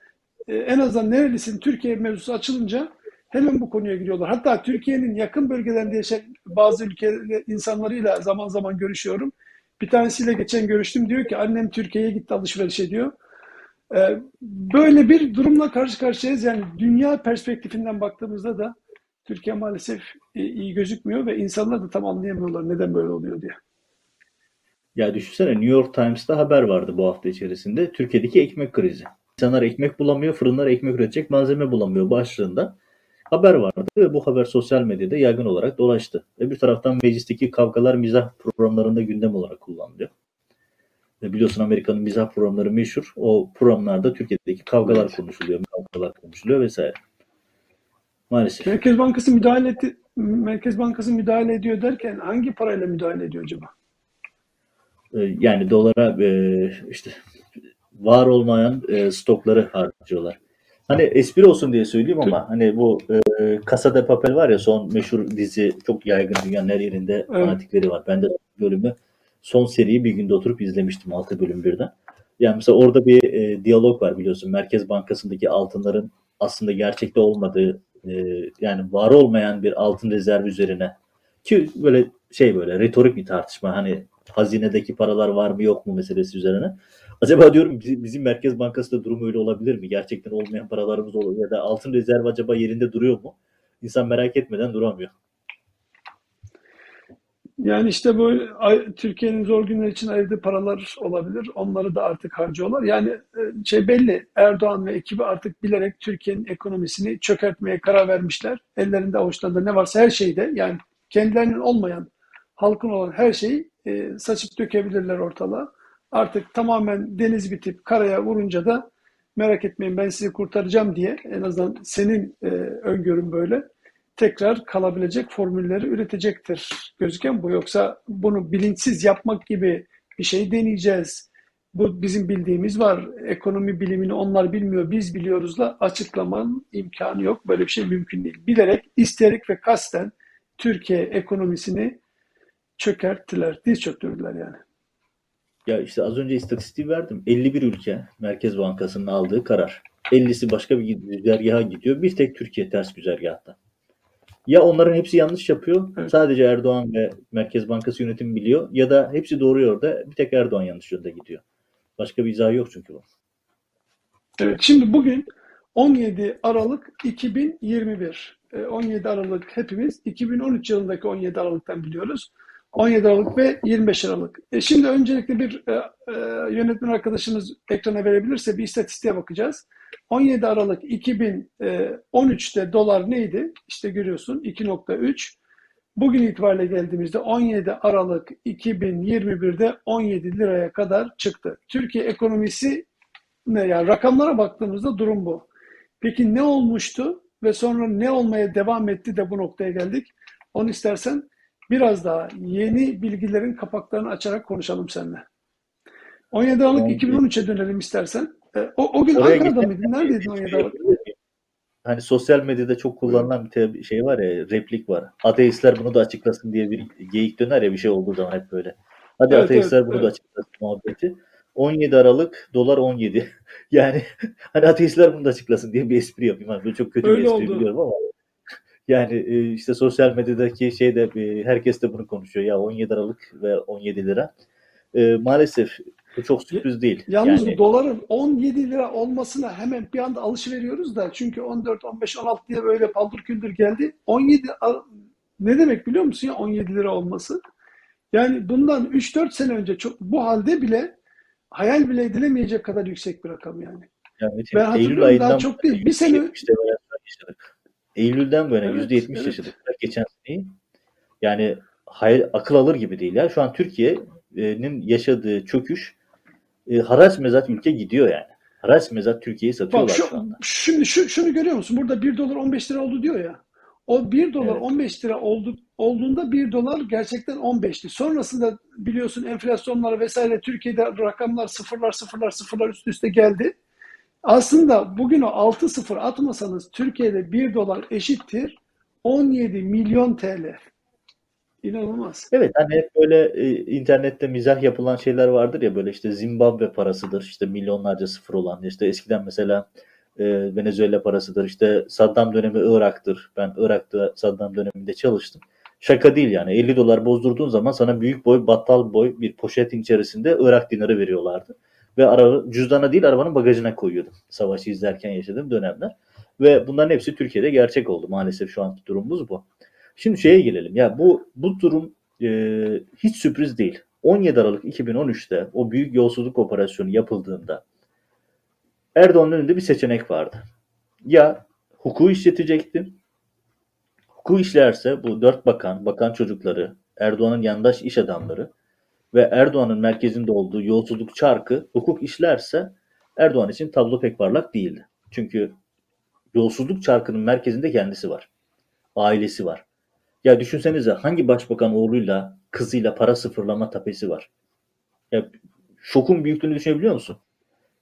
e, en azından nerelisin Türkiye mevzusu açılınca hemen bu konuya giriyorlar. Hatta Türkiye'nin yakın bölgelerinde yaşayan bazı ülke insanlarıyla zaman zaman görüşüyorum. Bir tanesiyle geçen görüştüm diyor ki annem Türkiye'ye gitti alışveriş ediyor. Ee, böyle bir durumla karşı karşıyayız. Yani dünya perspektifinden baktığımızda da Türkiye maalesef iyi gözükmüyor ve insanlar da tam anlayamıyorlar neden böyle oluyor diye. Ya düşünsene New York Times'ta haber vardı bu hafta içerisinde. Türkiye'deki ekmek krizi. İnsanlar ekmek bulamıyor, fırınlar ekmek üretecek malzeme bulamıyor başlığında haber vardı ve bu haber sosyal medyada yaygın olarak dolaştı. Ve bir taraftan meclisteki kavgalar mizah programlarında gündem olarak kullanılıyor. Ve biliyorsun Amerika'nın mizah programları meşhur. O programlarda Türkiye'deki kavgalar konuşuluyor, kavgalar konuşuluyor vesaire. Maalesef. Merkez Bankası müdahale etti, Merkez Bankası müdahale ediyor derken hangi parayla müdahale ediyor acaba? Ee, yani dolara e, işte var olmayan e, stokları harcıyorlar. Hani espri olsun diye söyleyeyim ama hani bu e, Casa de Papel var ya son meşhur dizi çok yaygın dünyanın her yerinde evet. fanatikleri var. Ben de bölümü son seriyi bir günde oturup izlemiştim 6 bölüm birden. Yani mesela orada bir e, diyalog var biliyorsun. Merkez Bankası'ndaki altınların aslında gerçekte olmadığı e, yani var olmayan bir altın rezervi üzerine ki böyle şey böyle retorik bir tartışma hani hazinedeki paralar var mı yok mu meselesi üzerine. Acaba diyorum bizim Merkez Bankası'nda durum öyle olabilir mi? Gerçekten olmayan paralarımız olur ya da altın rezerv acaba yerinde duruyor mu? İnsan merak etmeden duramıyor. Yani işte bu Türkiye'nin zor günler için ayırdığı paralar olabilir. Onları da artık harcıyorlar. Yani e, şey belli Erdoğan ve ekibi artık bilerek Türkiye'nin ekonomisini çökertmeye karar vermişler. Ellerinde avuçlarında ne varsa her şeyde yani kendilerinin olmayan halkın olan her şeyi e, saçıp dökebilirler ortalığa. Artık tamamen deniz bitip karaya vurunca da merak etmeyin ben sizi kurtaracağım diye en azından senin e, öngörün böyle tekrar kalabilecek formülleri üretecektir gözüken bu. Yoksa bunu bilinçsiz yapmak gibi bir şey deneyeceğiz. Bu bizim bildiğimiz var. Ekonomi bilimini onlar bilmiyor, biz biliyoruzla açıklamanın imkanı yok. Böyle bir şey mümkün değil. Bilerek, isteyerek ve kasten Türkiye ekonomisini çökerttiler, diz çöktürdüler yani. Ya işte az önce istatistiği verdim. 51 ülke Merkez Bankası'nın aldığı karar. 50'si başka bir güzergaha gidiyor. Bir tek Türkiye ters güzergahta. Ya onların hepsi yanlış yapıyor. Evet. Sadece Erdoğan ve Merkez Bankası yönetimi biliyor. Ya da hepsi doğru yolda. Bir tek Erdoğan yanlış yönde gidiyor. Başka bir izahı yok çünkü bu. Evet, şimdi bugün 17 Aralık 2021. E, 17 Aralık hepimiz 2013 yılındaki 17 Aralık'tan biliyoruz. 17 Aralık ve 25 Aralık. E, şimdi öncelikle bir e, e, yönetmen arkadaşımız ekrana verebilirse bir istatistiğe bakacağız. 17 Aralık 2013'te dolar neydi? İşte görüyorsun 2.3. Bugün itibariyle geldiğimizde 17 Aralık 2021'de 17 liraya kadar çıktı. Türkiye ekonomisi ne yani rakamlara baktığımızda durum bu. Peki ne olmuştu ve sonra ne olmaya devam etti de bu noktaya geldik? Onu istersen biraz daha yeni bilgilerin kapaklarını açarak konuşalım seninle. 17 Aralık 2013'e dönelim istersen. E, O, o gün Oraya Ankara'da mıydın? Neredeydin 17 Aralık? Hani sosyal medyada çok kullanılan bir şey var ya, replik var. Ateistler bunu da açıklasın diye bir geyik döner ya bir şey olduğu zaman hep böyle. Hadi Evet, ateistler evet, bunu da evet. açıklasın muhabbeti. 17 Aralık dolar 17. Yani hani ateistler bunu da açıklasın diye bir espri yapayım. Hani böyle çok kötü Öyle bir espri oldu. biliyorum ama yani e, işte sosyal medyadaki şeyde e, herkes de bunu konuşuyor. Ya 17 Aralık ve 17 lira. E, maalesef bu çok sürpriz değil. Yalnız yani, doların 17 lira olmasına hemen bir anda alışveriyoruz da çünkü 14, 15, 16 diye böyle paldır küldür geldi. 17 al- ne demek biliyor musun ya 17 lira olması? Yani bundan 3-4 sene önce çok, bu halde bile hayal bile edilemeyecek kadar yüksek bir rakam yani. yani Ben Eylül hatırlıyorum daha çok değil. Bir sene %70'te enflasyon yaşadık. Eylül'den bu yana Evet, %70 evet. yaşadık. Geçen seneyi. Yani hayal, akıl alır gibi değil ya. Şu an Türkiye'nin yaşadığı çöküş e, haraç mezat ülke gidiyor yani. Haraç mezat Türkiye'yi Bak satıyorlar şu, şu anda. şimdi şu, şunu görüyor musun? Burada 1 dolar 15 lira oldu diyor ya. O 1 dolar Evet. 15 lira oldu, olduğunda 1 dolar gerçekten 15'ti. Sonrasında biliyorsun enflasyonlar vesaire Türkiye'de rakamlar sıfırlar sıfırlar sıfırlar üst üste geldi. Aslında bugün o 6 sıfır atmasanız Türkiye'de 1 dolar eşittir 17 milyon TL. İnanılmaz. Evet hani hep böyle e, internette mizah yapılan şeyler vardır ya böyle işte Zimbabwe parasıdır işte milyonlarca sıfır olan işte eskiden mesela e, Venezuela parasıdır işte Saddam dönemi Irak'tır ben Irak'ta Saddam döneminde çalıştım şaka değil yani 50 dolar bozdurduğun zaman sana büyük boy battal boy bir poşetin içerisinde Irak dinarı veriyorlardı ve araba, cüzdana değil arabanın bagajına koyuyordum savaşı izlerken yaşadığım dönemler ve bunların hepsi Türkiye'de gerçek oldu maalesef şu anki durumumuz bu. Şimdi şeye gelelim. Ya bu bu durum e, hiç sürpriz değil. 17 Aralık 2013'te o büyük yolsuzluk operasyonu yapıldığında Erdoğan'ın önünde bir seçenek vardı. Ya hukuku işletecekti. Hukuku işlerse bu dört bakan, bakan çocukları, Erdoğan'ın yandaş iş adamları ve Erdoğan'ın merkezinde olduğu yolsuzluk çarkı hukuk işlerse Erdoğan için tablo pek parlak değildi. Çünkü yolsuzluk çarkının merkezinde kendisi var. Ailesi var. Ya düşünsenize hangi başbakan oğluyla kızıyla para sıfırlama tapesi var? Ya şokun büyüklüğünü düşünebiliyor musun?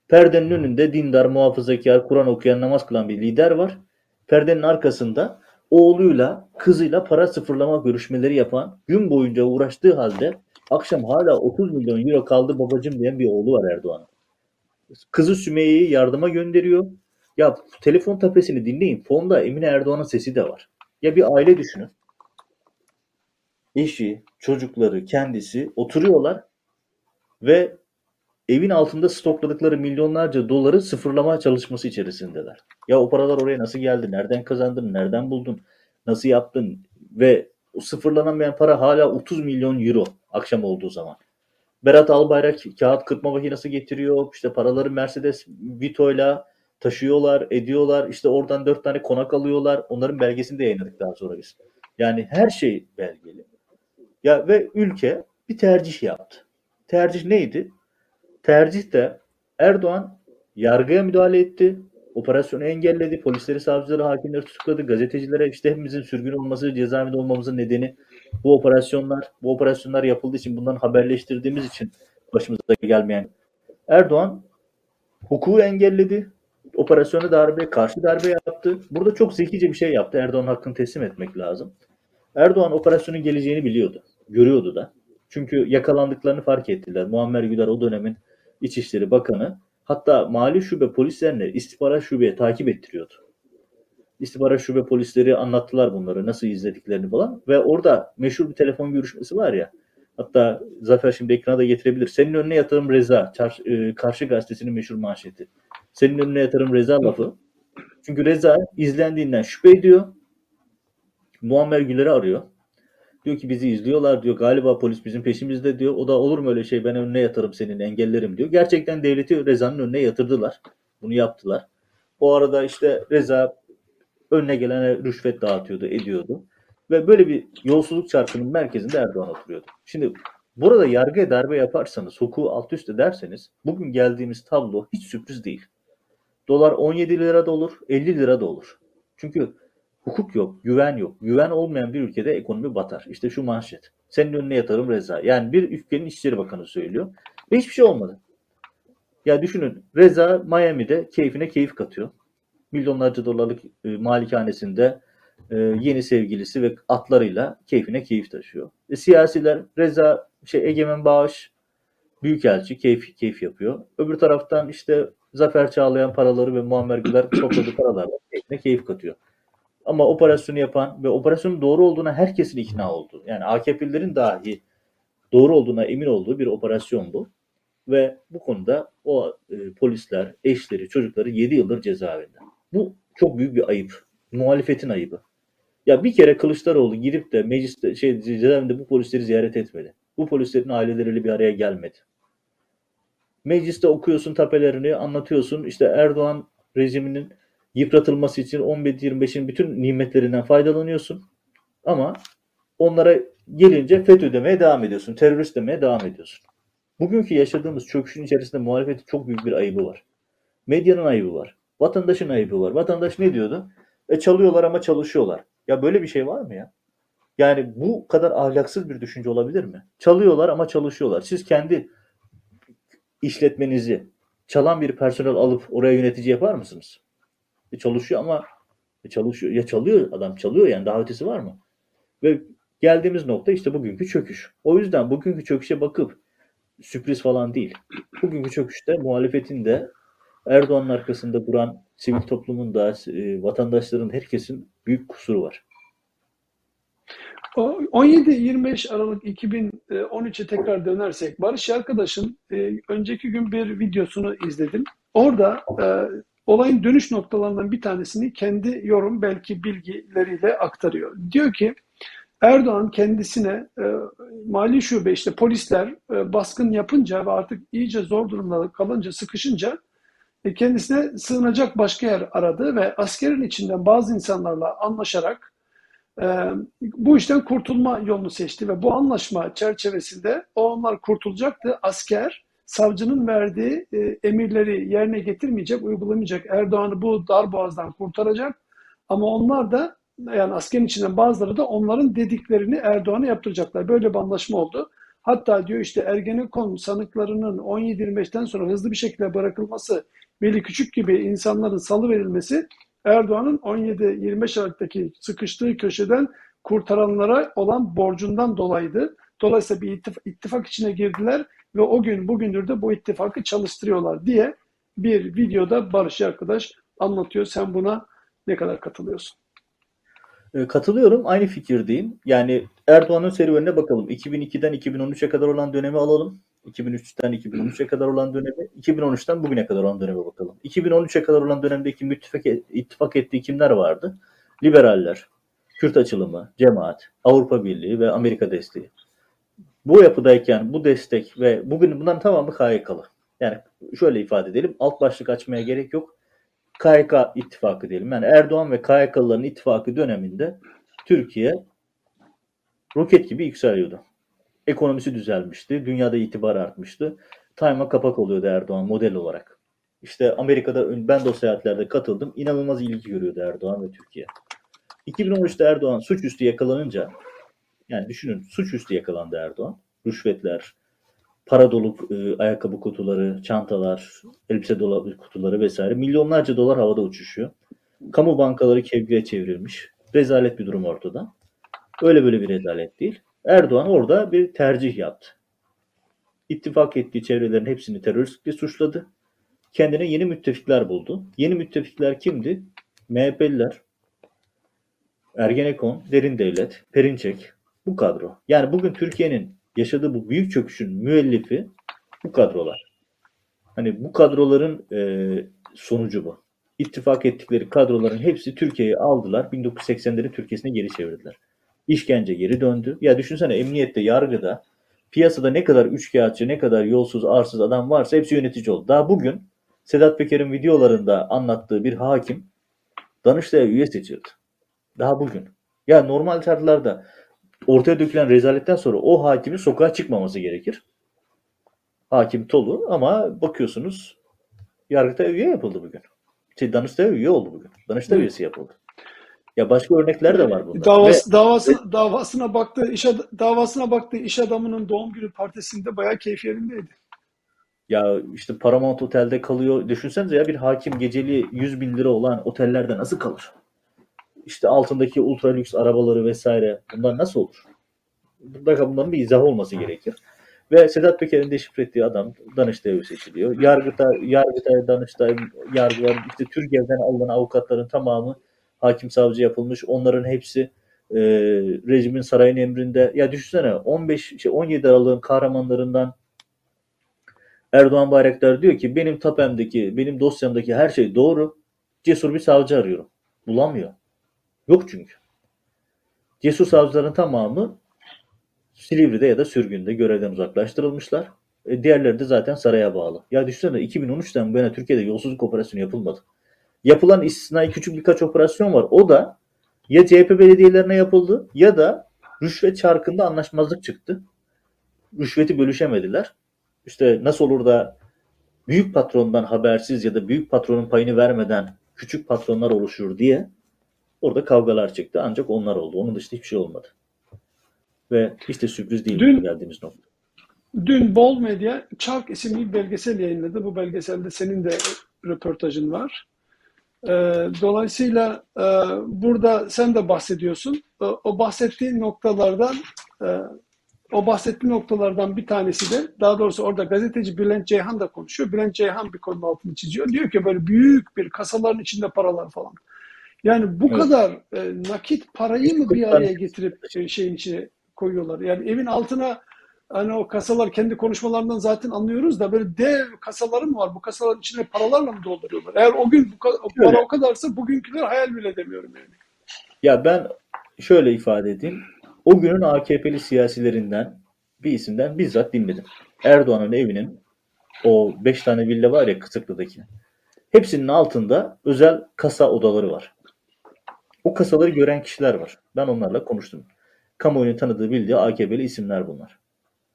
Perdenin önünde dindar, muhafazakar, Kur'an okuyan, namaz kılan bir lider var. Perdenin arkasında oğluyla, kızıyla para sıfırlama görüşmeleri yapan, gün boyunca uğraştığı halde akşam hala 30 milyon euro kaldı babacım diyen bir oğlu var Erdoğan'ın. Kızı Sümeyye'yi yardıma gönderiyor. Ya telefon tapesini dinleyin. Fonda Emine Erdoğan'ın sesi de var. Ya bir aile düşünün. Eşi, çocukları, kendisi oturuyorlar ve evin altında stokladıkları milyonlarca doları sıfırlama çalışması içerisindeler. Ya o paralar oraya nasıl geldi? Nereden kazandın? Nereden buldun? Nasıl yaptın? Ve o sıfırlanamayan para hala 30 milyon euro akşam olduğu zaman. Berat Albayrak kağıt kırpma makinesi getiriyor. İşte paraları Mercedes Vito'yla taşıyorlar, ediyorlar. İşte oradan dört tane konak alıyorlar. Onların belgesini de yayınladık daha sonra biz. Yani her şey belgeli. Ya ve ülke bir tercih yaptı. Tercih neydi? Tercih de Erdoğan yargıya müdahale etti. Operasyonu engelledi. Polisleri, savcıları, hakimleri tutukladı. Gazetecilere işte hepimizin sürgün olması, cezaevinde olmamızın nedeni bu operasyonlar. Bu operasyonlar yapıldığı için bundan haberleştirdiğimiz için başımıza gelmeyen Erdoğan hukuku engelledi. Operasyona darbe, karşı darbe yaptı. Burada çok zekice bir şey yaptı. Erdoğan hakkını teslim etmek lazım. Erdoğan operasyonun geleceğini biliyordu. Görüyordu da. Çünkü yakalandıklarını fark ettiler. Muammer Güler o dönemin İçişleri Bakanı hatta mali şube polislerini istihbarat şubeye takip ettiriyordu. İstihbarat şube polisleri anlattılar bunları nasıl izlediklerini falan ve orada meşhur bir telefon görüşmesi var ya hatta Zafer şimdi ekrana da getirebilir. Senin önüne yatarım Reza. Çar, e, Karşı gazetesinin meşhur manşeti. Senin önüne yatarım Reza lafı. Çünkü Reza izlendiğinden şüphe ediyor. Muammer Güler'i arıyor. Diyor ki bizi izliyorlar diyor. Galiba polis bizim peşimizde diyor. O da olur mu öyle şey ben önüne yatarım senin engellerim diyor. Gerçekten devleti Reza'nın önüne yatırdılar. Bunu yaptılar. O arada işte Reza önüne gelene rüşvet dağıtıyordu, ediyordu. Ve böyle bir yolsuzluk çarkının merkezinde Erdoğan oturuyordu. Şimdi burada yargıya darbe yaparsanız, hukuku alt üst ederseniz bugün geldiğimiz tablo hiç sürpriz değil. Dolar 17 lira da olur, 50 lira da olur. Çünkü hukuk yok, güven yok. Güven olmayan bir ülkede ekonomi batar. İşte şu manşet. Senin önüne yatarım Reza. Yani bir ülkenin İçişleri Bakanı söylüyor. Ve hiçbir şey olmadı. Ya düşünün Reza Miami'de keyfine keyif katıyor. Milyonlarca dolarlık e, malikanesinde e, yeni sevgilisi ve atlarıyla keyfine keyif taşıyor. E, siyasiler Reza şey Egemen Bağış Büyükelçi keyif keyif yapıyor. Öbür taraftan işte Zafer Çağlayan paraları ve Muammer Güler topladığı paralarla keyfine keyif katıyor. Ama operasyonu yapan ve operasyonun doğru olduğuna herkesin ikna olduğu, yani AKP'lilerin dahi doğru olduğuna emin olduğu bir operasyon bu. Ve bu konuda o e, polisler, eşleri, çocukları 7 yıldır cezaevinde. Bu çok büyük bir ayıp. Muhalefetin ayıbı. Ya bir kere Kılıçdaroğlu gidip de mecliste şey cezaevinde bu polisleri ziyaret etmedi. Bu polislerin aileleriyle bir araya gelmedi. Mecliste okuyorsun tapelerini, anlatıyorsun. İşte Erdoğan rejiminin yıpratılması için 11-25'in bütün nimetlerinden faydalanıyorsun. Ama onlara gelince FETÖ demeye devam ediyorsun. Terörist demeye devam ediyorsun. Bugünkü yaşadığımız çöküşün içerisinde muhalefetin çok büyük bir ayıbı var. Medyanın ayıbı var. Vatandaşın ayıbı var. Vatandaş ne diyordu? E çalıyorlar ama çalışıyorlar. Ya böyle bir şey var mı ya? Yani bu kadar ahlaksız bir düşünce olabilir mi? Çalıyorlar ama çalışıyorlar. Siz kendi işletmenizi çalan bir personel alıp oraya yönetici yapar mısınız? E çalışıyor ama e çalışıyor. Ya çalıyor adam çalıyor yani daha ötesi var mı? Ve geldiğimiz nokta işte bugünkü çöküş. O yüzden bugünkü çöküşe bakıp sürpriz falan değil. Bugünkü çöküşte muhalefetin de Erdoğan'ın arkasında duran sivil toplumun da e, vatandaşların herkesin büyük kusuru var. 17-25 Aralık 2013'e tekrar dönersek Barış Arkadaş'ın e, önceki gün bir videosunu izledim. Orada e, olayın dönüş noktalarından bir tanesini kendi yorum belki bilgileriyle aktarıyor. Diyor ki Erdoğan kendisine e, mali şube işte polisler e, baskın yapınca ve artık iyice zor durumda kalınca sıkışınca e, kendisine sığınacak başka yer aradı ve askerin içinden bazı insanlarla anlaşarak e, bu işten kurtulma yolunu seçti ve bu anlaşma çerçevesinde onlar kurtulacaktı. Asker savcının verdiği e, emirleri yerine getirmeyecek, uygulamayacak. Erdoğan'ı bu dar boğazdan kurtaracak. Ama onlar da yani askerin içinden bazıları da onların dediklerini Erdoğan'a yaptıracaklar. Böyle bir anlaşma oldu. Hatta diyor işte Ergenekon sanıklarının 17-25'ten sonra hızlı bir şekilde bırakılması, Veli Küçük gibi insanların salı verilmesi Erdoğan'ın 17-25 Aralık'taki sıkıştığı köşeden kurtaranlara olan borcundan dolayıydı. Dolayısıyla bir ittifak, içine girdiler ve o gün bugündür de bu ittifakı çalıştırıyorlar diye bir videoda Barış arkadaş anlatıyor. Sen buna ne kadar katılıyorsun? E, katılıyorum. Aynı fikirdeyim. Yani Erdoğan'ın serüvenine bakalım. 2002'den 2013'e kadar olan dönemi alalım. 2003'ten 2013'e kadar olan dönemi, 2013'ten bugüne kadar olan döneme bakalım. 2013'e kadar olan dönemdeki müttifak, ittifak ettiği kimler vardı? Liberaller, Kürt açılımı, cemaat, Avrupa Birliği ve Amerika desteği. Bu yapıdayken bu destek ve bugün bunların tamamı KYK'lı. Yani şöyle ifade edelim, alt başlık açmaya gerek yok. KYK ittifakı diyelim. Yani Erdoğan ve KYK'lıların ittifakı döneminde Türkiye roket gibi yükseliyordu. Ekonomisi düzelmişti. Dünyada itibar artmıştı. Time'a kapak oluyordu Erdoğan model olarak. İşte Amerika'da ben de o seyahatlerde katıldım. İnanılmaz ilgi görüyordu Erdoğan ve Türkiye. 2013'te Erdoğan suçüstü yakalanınca yani düşünün suçüstü yakalandı Erdoğan. Rüşvetler, para dolu e, ayakkabı kutuları, çantalar, elbise dolabı kutuları vesaire milyonlarca dolar havada uçuşuyor. Kamu bankaları kevgire çevrilmiş. Rezalet bir durum ortada. Öyle böyle bir rezalet değil. Erdoğan orada bir tercih yaptı. İttifak ettiği çevrelerin hepsini teröristlikle suçladı. Kendine yeni müttefikler buldu. Yeni müttefikler kimdi? MHP'liler, Ergenekon, Derin Devlet, Perinçek, bu kadro. Yani bugün Türkiye'nin yaşadığı bu büyük çöküşün müellifi bu kadrolar. Hani bu kadroların e, sonucu bu. İttifak ettikleri kadroların hepsi Türkiye'yi aldılar. 1980'lerin Türkiye'sine geri çevirdiler. İşkence geri döndü. Ya düşünsene emniyette, yargıda, piyasada ne kadar üçkağıtçı, ne kadar yolsuz, arsız adam varsa hepsi yönetici oldu. Daha bugün Sedat Peker'in videolarında anlattığı bir hakim Danıştay'a üye seçildi. Daha bugün. Ya normal şartlarda ortaya dökülen rezaletten sonra o hakimin sokağa çıkmaması gerekir. Hakim Tolu ama bakıyorsunuz Yargıtay üye yapıldı bugün. Şey, Danıştay üye oldu bugün. Danıştay Evet. üyesi yapıldı. Ya başka örnekler de var burada. Davası, Ve- davası, davasına baktığı iş davasına baktığı iş adamının doğum günü partisinde bayağı keyfi yerindeydi. Ya işte Paramount Otel'de kalıyor. Düşünsenize ya bir hakim geceli 100 bin lira olan otellerde nasıl kalır? İşte altındaki ultra lüks arabaları vesaire bunlar nasıl olur? Mutlaka bunların bir izahı olması gerekir. Ve Sedat Peker'in deşifre ettiği adam Danıştay'a seçiliyor. Yargıtay, Yargıtay, Danıştay, yargılar, işte Türkiye'den alınan avukatların tamamı hakim savcı yapılmış. Onların hepsi e, rejimin sarayın emrinde. Ya düşünsene 15, şey 17 Aralık'ın kahramanlarından Erdoğan Bayraktar diyor ki benim tapemdeki, benim dosyamdaki her şey doğru. Cesur bir savcı arıyorum. Bulamıyor. Yok çünkü. Cesur savcıların tamamı Silivri'de ya da sürgünde görevden uzaklaştırılmışlar. E, diğerleri de zaten saraya bağlı. Ya düşünsene 2013'ten bu yana Türkiye'de yolsuzluk operasyonu yapılmadı. Yapılan istisnai küçük birkaç operasyon var. O da ya CHP belediyelerine yapıldı ya da rüşvet çarkında anlaşmazlık çıktı. Rüşveti bölüşemediler. İşte nasıl olur da büyük patrondan habersiz ya da büyük patronun payını vermeden küçük patronlar oluşur diye orada kavgalar çıktı. Ancak onlar oldu. Onun dışında hiçbir şey olmadı. Ve de sürpriz değil Dün- geldiğimiz nokta. Dün Bol Medya Çark isimli bir belgesel yayınladı. Bu belgeselde senin de röportajın var. Ee, dolayısıyla e, burada sen de bahsediyorsun. E, o bahsettiğin noktalardan e, o bahsettiğin noktalardan bir tanesi de daha doğrusu orada gazeteci Bülent Ceyhan da konuşuyor. Bülent Ceyhan bir konunun altını çiziyor. Diyor ki böyle büyük bir kasaların içinde paralar falan. Yani bu Evet. kadar e, nakit parayı mı bir araya getirip e, şeyin içine koyuyorlar? Yani evin altına hani o kasalar kendi konuşmalarından zaten anlıyoruz da böyle dev kasaları mı var? Bu kasaların içine paralarla mı dolduruyorlar? Eğer o gün bu o para Öyle. o kadarsa bugünküler hayal bile edemiyorum yani. Ya ben şöyle ifade edeyim. O günün AKP'li siyasilerinden bir isimden bizzat dinledim. Erdoğan'ın evinin o 5 tane villa var ya Kısıklı'daki. Hepsinin altında özel kasa odaları var. O kasaları gören kişiler var. Ben onlarla konuştum. Kamuoyunun tanıdığı bildiği AKP'li isimler bunlar.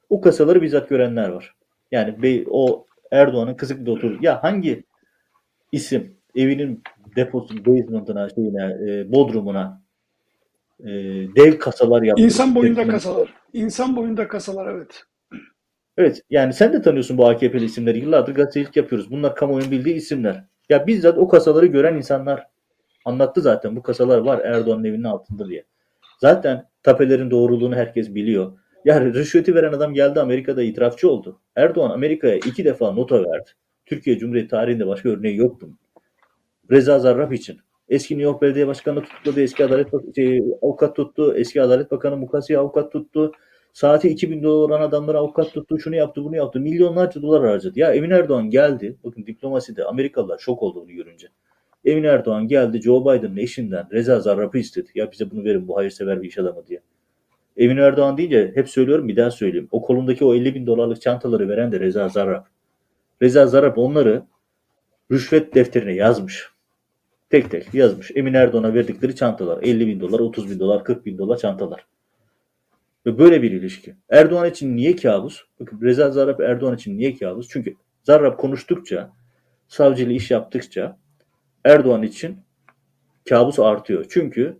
O kasaları bizzat görenler var. Yani be- o Erdoğan'ın Kısıklı'da otur. Ya hangi isim evinin deposu, basement'ına, şeyine, e, bodrumuna e, dev kasalar yaptı. İnsan boyunda kasalar. İnsan boyunda kasalar evet. Evet yani sen de tanıyorsun bu AKP'li isimleri. Yıllardır gazetecilik yapıyoruz. Bunlar kamuoyunun bildiği isimler. Ya bizzat o kasaları gören insanlar anlattı zaten. Bu kasalar var Erdoğan'ın evinin altında diye. Zaten tapelerin doğruluğunu herkes biliyor. Ya rüşveti veren adam geldi Amerika'da itirafçı oldu. Erdoğan Amerika'ya iki defa nota verdi. Türkiye Cumhuriyeti tarihinde başka örneği yok bunun. Reza Zarrab için. Eski New York Belediye Başkanı tutukladı, eski Adalet şey, avukat tuttu, eski Adalet Bakanı Mukassi avukat tuttu. Saati 2000 dolar olan adamlara avukat tuttu, şunu yaptı, bunu yaptı. Milyonlarca dolar harcadı. Ya Emin Erdoğan geldi. Bakın diplomaside Amerikalılar şok oldu bunu görünce. Emin Erdoğan geldi Joe Biden'ın eşinden Reza Zarrab'ı istedi. Ya bize bunu verin bu hayırsever bir iş adamı diye. Emin Erdoğan deyince hep söylüyorum bir daha söyleyeyim. O kolundaki o 50 bin dolarlık çantaları veren de Reza Zarrab. Reza Zarrab onları rüşvet defterine yazmış. Tek tek yazmış. Emin Erdoğan'a verdikleri çantalar. 50 bin dolar, 30 bin dolar, 40 bin dolar çantalar. Ve böyle bir ilişki. Erdoğan için niye kabus? Bakın Reza Zarrab Erdoğan için niye kabus? Çünkü Zarrab konuştukça, savcıyla iş yaptıkça Erdoğan için kabus artıyor. Çünkü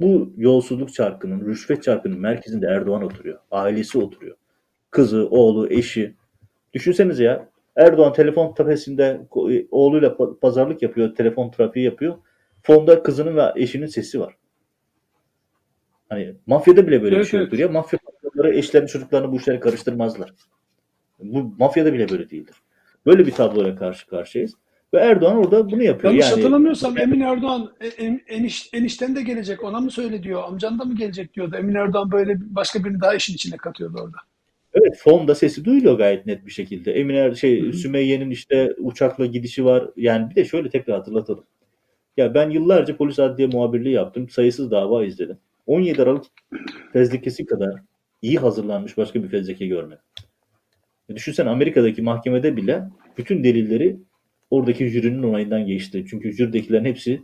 bu yolsuzluk çarkının, rüşvet çarkının merkezinde Erdoğan oturuyor. Ailesi oturuyor. Kızı, oğlu, eşi. Düşünsenize ya Erdoğan telefon tepesinde ko- oğluyla pa- pazarlık yapıyor, telefon trafiği yapıyor. Fonda kızının ve eşinin sesi var. Hani mafyada bile böyle Evet, bir şey evet. yoktur ya. Mafya patronları eşlerini çocuklarını bu işlere karıştırmazlar. Bu mafyada bile böyle değildir. Böyle bir tabloyla karşı karşıyayız. Ve Erdoğan orada bunu yapıyor. Yanlış yani hatırlamıyorsam Emin Erdoğan e, en, eniş, enişten de gelecek ona mı söyle diyor, amcan da mı gelecek diyordu. Emin Erdoğan böyle başka birini daha işin içine katıyordu orada. Evet fonda sesi duyuluyor gayet net bir şekilde. Emine şey Hı hı. Sümeyye'nin işte uçakla gidişi var. Yani bir de şöyle tekrar hatırlatalım. Ya ben yıllarca polis adliye muhabirliği yaptım. Sayısız dava izledim. 17 Aralık fezlekesi kadar iyi hazırlanmış başka bir fezleke görmedim. E Düşünsene Amerika'daki mahkemede bile bütün delilleri oradaki jürinin onayından geçti. Çünkü jüridekilerin hepsi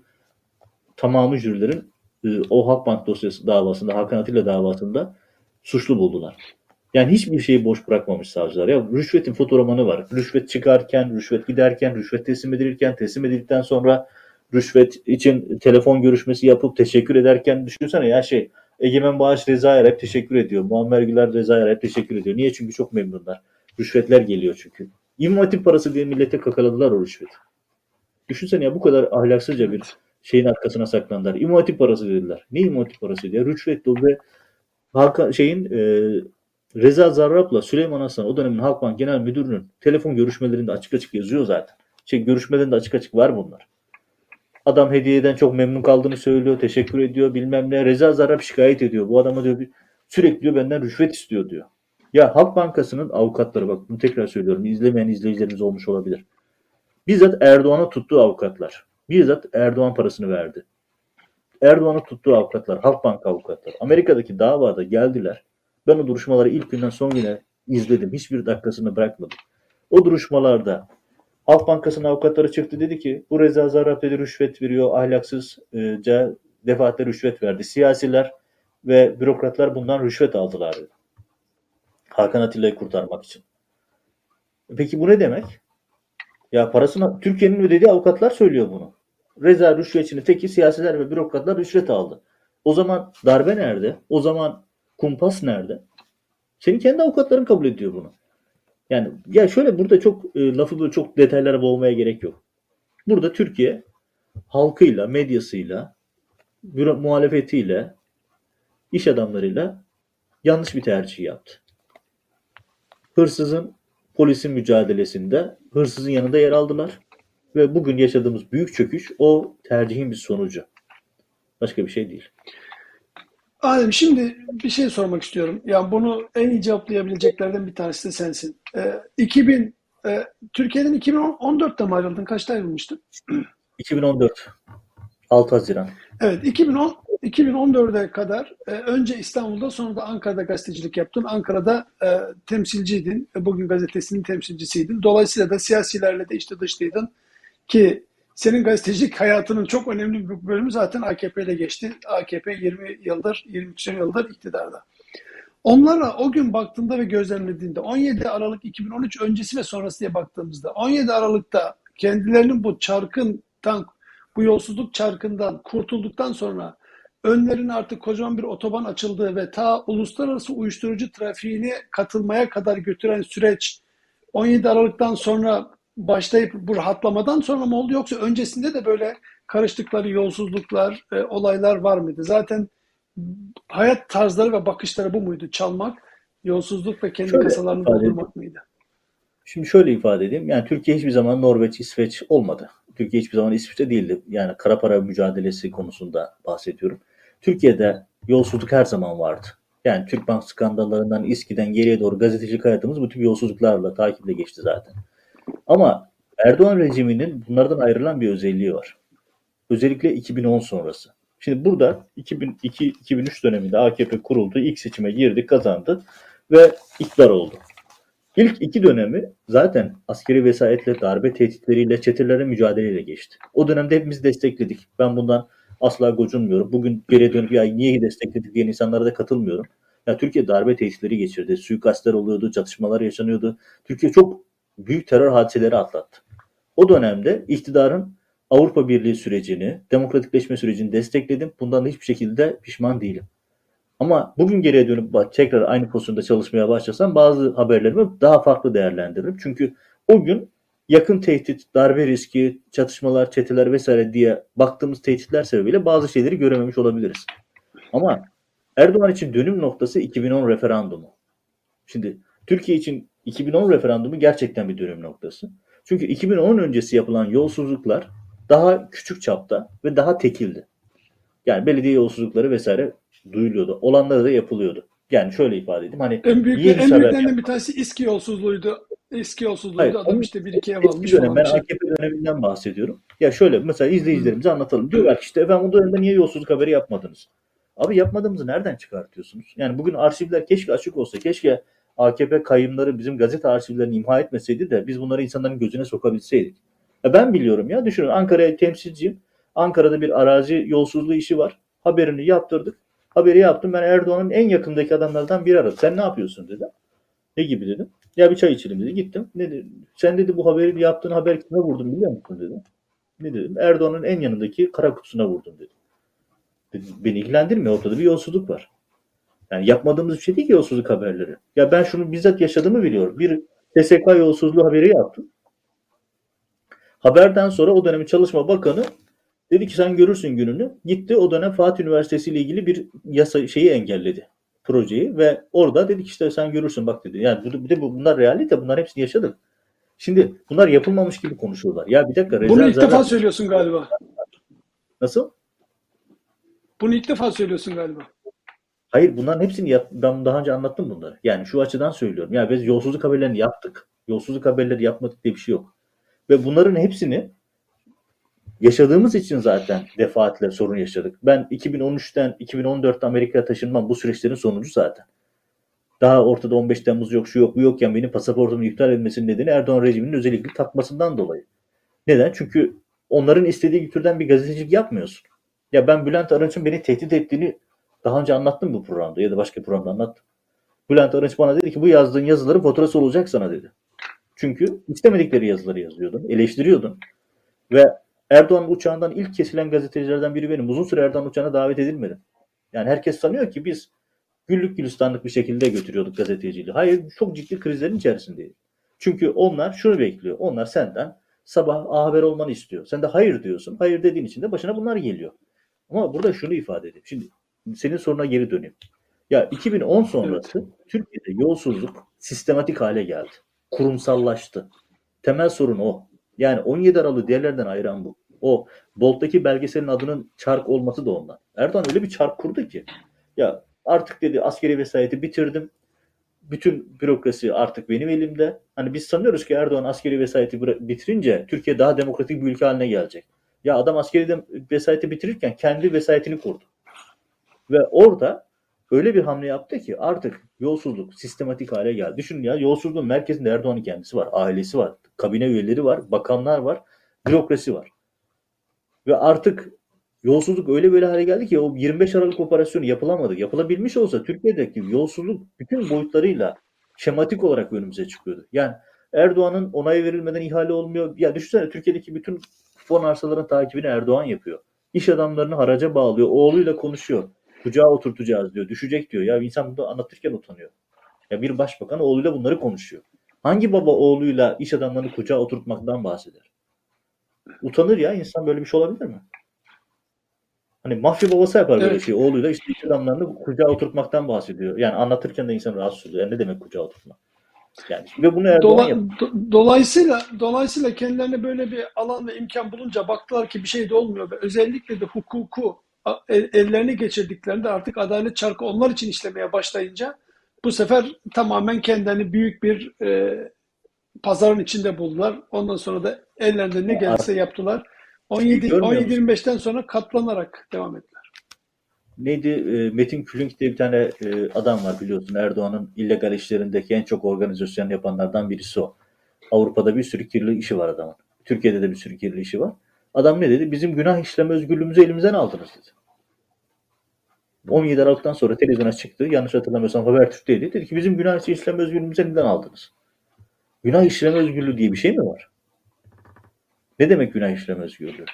tamamı jürilerin e, o Halkbank dosyası davasında, Hakan Atilla davasında suçlu buldular. Yani hiçbir şeyi boş bırakmamış savcılar. Ya rüşvetin fotoğrafmanı var. Rüşvet çıkarken, rüşvet giderken, rüşvet teslim edilirken, teslim edildikten sonra rüşvet için telefon görüşmesi yapıp teşekkür ederken düşünsene ya şey Egemen Bağış Rezai'ye hep teşekkür ediyor. Muammer Güler Rezai'ye hep teşekkür ediyor. Niye? Çünkü çok memnunlar. Rüşvetler geliyor çünkü. İmam parası diye millete kakaladılar o rüşveti. Düşünsene ya bu kadar ahlaksızca bir şeyin arkasına saklandılar. İmam parası dediler. Ne İmam parası diye? Rüşvet ve Hakan şeyin e, Reza Zarrab'la Süleyman Hasan o dönemin Halkbank Genel Müdürü'nün telefon görüşmelerinde açık açık yazıyor zaten. Şey görüşmelerinde açık açık var bunlar. Adam hediyeden çok memnun kaldığını söylüyor, teşekkür ediyor bilmem ne. Reza Zarrab şikayet ediyor. Bu adama diyor bir- sürekli diyor benden rüşvet istiyor diyor. Ya Halk Bankası'nın avukatları bak bunu tekrar söylüyorum. izlemeyen izleyicilerimiz olmuş olabilir. Bizzat Erdoğan'a tuttuğu avukatlar. Bizzat Erdoğan parasını verdi. Erdoğan'ın tuttuğu avukatlar, Halkbank avukatları. Amerika'daki davada geldiler. Ben o duruşmaları ilk günden son güne izledim. Hiçbir dakikasını bırakmadım. O duruşmalarda Halk Bankası'nın avukatları çıktı dedi ki bu Reza Zarrab dedi rüşvet veriyor, ahlaksızca defaatle rüşvet verdi. Siyasiler ve bürokratlar bundan rüşvet aldılar dedi. Hakan Atilla'yı kurtarmak için. Peki bu ne demek? Ya parasını Türkiye'nin ödediği avukatlar söylüyor bunu. Reza rüşvetçinin teki siyasiler ve bürokratlar rüşvet aldı. O zaman darbe nerede? O zaman kumpas nerede? Senin kendi avukatların kabul ediyor bunu. Yani ya şöyle burada çok e, lafı böyle çok detaylara boğmaya gerek yok. Burada Türkiye halkıyla, medyasıyla, büro, muhalefetiyle, iş adamlarıyla yanlış bir tercih yaptı. Hırsızın polisin mücadelesinde hırsızın yanında yer aldılar ve bugün yaşadığımız büyük çöküş o tercihin bir sonucu. Başka bir şey değil. Adem şimdi bir şey sormak istiyorum. Yani bunu en iyi cevaplayabileceklerden bir tanesi de sensin. Ee, 2000 e, Türkiye'den 2014'te mi ayrıldın? Kaçta ayrılmıştın? 2014 6 Haziran. Evet, 2010 2014'e kadar e, önce İstanbul'da sonra da Ankara'da gazetecilik yaptın. Ankara'da e, temsilciydin. E, Bugün gazetesinin temsilcisiydin. Dolayısıyla da siyasilerle de işte dışlıydın ki senin gazetecilik hayatının çok önemli bir bölümü zaten AKP'de geçti. AKP 20 yıldır, 23 yıldır iktidarda. Onlara o gün baktığında ve gözlemlediğinde 17 Aralık 2013 öncesi ve sonrası diye baktığımızda 17 Aralık'ta kendilerinin bu çarkından, bu yolsuzluk çarkından kurtulduktan sonra önlerine artık kocaman bir otoban açıldığı ve ta uluslararası uyuşturucu trafiğine katılmaya kadar götüren süreç 17 Aralık'tan sonra başlayıp bu rahatlamadan sonra mı oldu yoksa öncesinde de böyle karıştıkları yolsuzluklar, e, olaylar var mıydı? Zaten hayat tarzları ve bakışları bu muydu? Çalmak, yolsuzluk ve kendi Şöyle kasalarını doldurmak mıydı? Şimdi şöyle ifade edeyim. Yani Türkiye hiçbir zaman Norveç, İsveç olmadı. Türkiye hiçbir zaman İsviçre değildi. Yani kara para mücadelesi konusunda bahsediyorum. Türkiye'de yolsuzluk her zaman vardı. Yani Türkbank skandallarından İSKİ'den geriye doğru gazetecilik hayatımız bu tip yolsuzluklarla takiple geçti zaten. Ama Erdoğan rejiminin bunlardan ayrılan bir özelliği var. Özellikle 2010 sonrası. Şimdi burada 2002-2003 döneminde AKP kuruldu, ilk seçime girdi, kazandı ve iktidar oldu. İlk iki dönemi zaten askeri vesayetle, darbe tehditleriyle, çetelerle mücadeleyle geçti. O dönemde hepimiz destekledik. Ben bundan asla gocunmuyorum. Bugün geriye dönüp ya niye destekledik diyen insanlara da katılmıyorum. Ya Türkiye darbe tehditleri geçirdi. Suikastler oluyordu, çatışmalar yaşanıyordu. Türkiye çok büyük terör hadiseleri atlattı. O dönemde iktidarın Avrupa Birliği sürecini, demokratikleşme sürecini destekledim. Bundan da hiçbir şekilde pişman değilim. Ama bugün geriye dönüp tekrar aynı pozisyonda çalışmaya başlasam bazı haberlerimi daha farklı değerlendiririm. Çünkü o gün yakın tehdit, darbe riski, çatışmalar, çeteler vesaire diye baktığımız tehditler sebebiyle bazı şeyleri görememiş olabiliriz. Ama Erdoğan için dönüm noktası 2010 referandumu. Şimdi Türkiye için 2010 referandumu gerçekten bir dönüm noktası. Çünkü 2010 öncesi yapılan yolsuzluklar daha küçük çapta ve daha tekildi. Yani belediye yolsuzlukları vesaire duyuluyordu. Olanları da yapılıyordu. Yani şöyle ifade edeyim. Hani En büyük en büyüklerinden bir tanesi İSKİ yolsuzluğuydu. İSKİ yolsuzluğuydu. Hayır, Adam işte bir iki ev eski almış dönem, falan ben bir şey. AKP döneminden bahsediyorum. Ya şöyle mesela izleyicilerimize anlatalım. Diyorlar ki işte efendim o dönemde niye yolsuzluk haberi yapmadınız? Abi yapmadığımızı nereden çıkartıyorsunuz? Yani bugün arşivler keşke açık olsa. Keşke AKP kayımları bizim gazete arşivlerini imha etmeseydi de biz bunları insanların gözüne sokabilseydik. Ya ben biliyorum ya düşünün Ankara'ya temsilciyim. Ankara'da bir arazi yolsuzluğu işi var. Haberini yaptırdık. Haberi yaptım. Ben Erdoğan'ın en yakındaki adamlardan biri aradı. Sen ne yapıyorsun dedi. Ne gibi dedim. Ya bir çay içelim dedi. Gittim. Ne dedi? Sen dedi bu haberi yaptığın haber kime vurdun biliyor musun dedi. Ne dedim? Erdoğan'ın en yanındaki kara kutusuna vurdum dedi. Dedim, Beni ilgilendirmiyor. Ortada bir yolsuzluk var. Yani yapmadığımız bir şey değil ki yolsuzluk haberleri. Ya ben şunu bizzat yaşadığımı biliyorum. Bir TSK yolsuzluğu haberi yaptım. Haberden sonra o dönemin Çalışma Bakanı dedi ki sen görürsün gününü. Gitti o dönem Fatih Üniversitesi ile ilgili bir yasa şeyi engelledi projeyi ve orada dedik işte sen görürsün bak dedi. Yani bu- bir de bu- bunlar realite bunlar hepsini yaşadık. Şimdi bunlar yapılmamış gibi konuşuyorlar. Ya bir dakika Bunu rezerv ilk defa söylüyorsun galiba. Nasıl? Bunu ilk defa söylüyorsun galiba. Hayır bunların hepsini yap, ben daha önce anlattım bunları. Yani şu açıdan söylüyorum. Ya biz yolsuzluk haberlerini yaptık. Yolsuzluk haberleri yapmadık diye bir şey yok. Ve bunların hepsini yaşadığımız için zaten defaatle sorun yaşadık. Ben 2013'ten 2014'te Amerika'ya taşınmam bu süreçlerin sonucu zaten. Daha ortada 15 Temmuz yok, şu yok, bu yokken benim pasaportumun iptal edilmesinin nedeni Erdoğan rejiminin özellikle takmasından dolayı. Neden? Çünkü onların istediği türden bir gazetecilik yapmıyorsun. Ya ben Bülent Arınç'ın beni tehdit ettiğini daha önce anlattım bu programda ya da başka programda anlattım. Bülent Arınç bana dedi ki bu yazdığın yazıların faturası olacak sana dedi. Çünkü istemedikleri yazıları yazıyordun, eleştiriyordun. Ve Erdoğan uçağından ilk kesilen gazetecilerden biri benim. Uzun süre Erdoğan uçağına davet edilmedim. Yani herkes sanıyor ki biz güllük gülistanlık bir şekilde götürüyorduk gazeteciliği. Hayır çok ciddi krizlerin içerisindeydik. Çünkü onlar şunu bekliyor. Onlar senden sabah A Haber olmanı istiyor. Sen de hayır diyorsun. Hayır dediğin için de başına bunlar geliyor. Ama burada şunu ifade edeyim. Şimdi senin soruna geri döneyim. Ya 2010 sonrası Türkiye'de yolsuzluk sistematik hale geldi. Kurumsallaştı. Temel sorun o. Yani 17 Aralık'ı diğerlerden ayıran bu. O Bolt'taki belgeselin adının çark olması da ondan. Erdoğan öyle bir çark kurdu ki. Ya artık dedi askeri vesayeti bitirdim. Bütün bürokrasi artık benim elimde. Hani biz sanıyoruz ki Erdoğan askeri vesayeti bitirince Türkiye daha demokratik bir ülke haline gelecek. Ya adam askeri vesayeti bitirirken kendi vesayetini kurdu. Ve orada öyle bir hamle yaptı ki artık yolsuzluk sistematik hale geldi. Düşünün ya yolsuzluğun merkezinde Erdoğan'ın kendisi var, ailesi var, kabine üyeleri var, bakanlar var, bürokrasi var. Ve artık yolsuzluk öyle böyle hale geldi ki o 25 Aralık operasyonu yapılamadı. Yapılabilmiş olsa Türkiye'deki yolsuzluk bütün boyutlarıyla şematik olarak önümüze çıkıyordu. Yani Erdoğan'ın onayı verilmeden ihale olmuyor. Ya düşünsene Türkiye'deki bütün fon arsaların takibini Erdoğan yapıyor. İş adamlarını haraca bağlıyor. Oğluyla konuşuyor. Kucağa oturtacağız diyor. Düşecek diyor. Ya insan bunu anlatırken utanıyor. Ya bir başbakan oğluyla bunları konuşuyor. Hangi baba oğluyla iş adamlarını kucağa oturtmaktan bahseder? Utanır ya insan böyle bir şey olabilir mi? Hani mafya babası yapar böyle Evet. şey. Oğluyla işte iş adamlarını kucağa oturtmaktan bahsediyor. Yani anlatırken de insan rahatsız oluyor. Yani ne demek kucağa oturtmak? Yani ve bunu Erdoğan Dola- do- dolayısıyla dolayısıyla kendilerine böyle bir alan ve imkan bulunca baktılar ki bir şey de olmuyor ve özellikle de hukuku ellerine geçirdiklerinde artık adalet çarkı onlar için işlemeye başlayınca bu sefer tamamen kendilerini büyük bir e, pazarın içinde buldular. Ondan sonra da ellerinde ne gelirse yaptılar. 17 Görmüyor musun? 17-25'ten sonra katlanarak devam ettiler. Neydi? E, Metin Külünk diye bir tane e, adam var biliyorsun. Erdoğan'ın illegal işlerindeki en çok organizasyon yapanlardan birisi o. Avrupa'da bir sürü kirli işi var adamın. Türkiye'de de bir sürü kirli işi var. Adam ne dedi? Bizim günah işleme özgürlüğümüzü elimizden aldınız dedi. 17 Aralık'tan sonra televizyona çıktı. Yanlış hatırlamıyorsam Habertürk'teydi. Dedi ki bizim günah işleme özgürlüğümüzü elimizden aldınız. Günah işleme özgürlüğü diye bir şey mi var? Ne demek günah işleme özgürlüğü?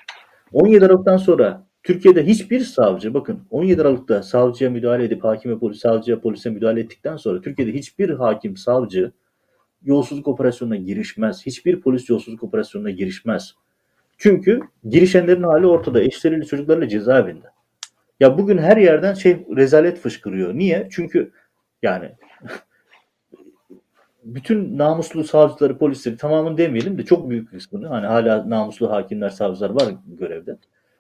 17 Aralık'tan sonra Türkiye'de hiçbir savcı bakın 17 Aralık'ta savcıya müdahale edip hakime polis savcıya polise müdahale ettikten sonra Türkiye'de hiçbir hakim savcı yolsuzluk operasyonuna girişmez. Hiçbir polis yolsuzluk operasyonuna girişmez. Çünkü girişenlerin hali ortada. Eşleriyle çocuklarıyla cezaevinde. Ya bugün her yerden şey rezalet fışkırıyor. Niye? Çünkü yani bütün namuslu savcıları, polisleri tamamını demeyelim de çok büyük kısmını hani hala namuslu hakimler, savcılar var görevde.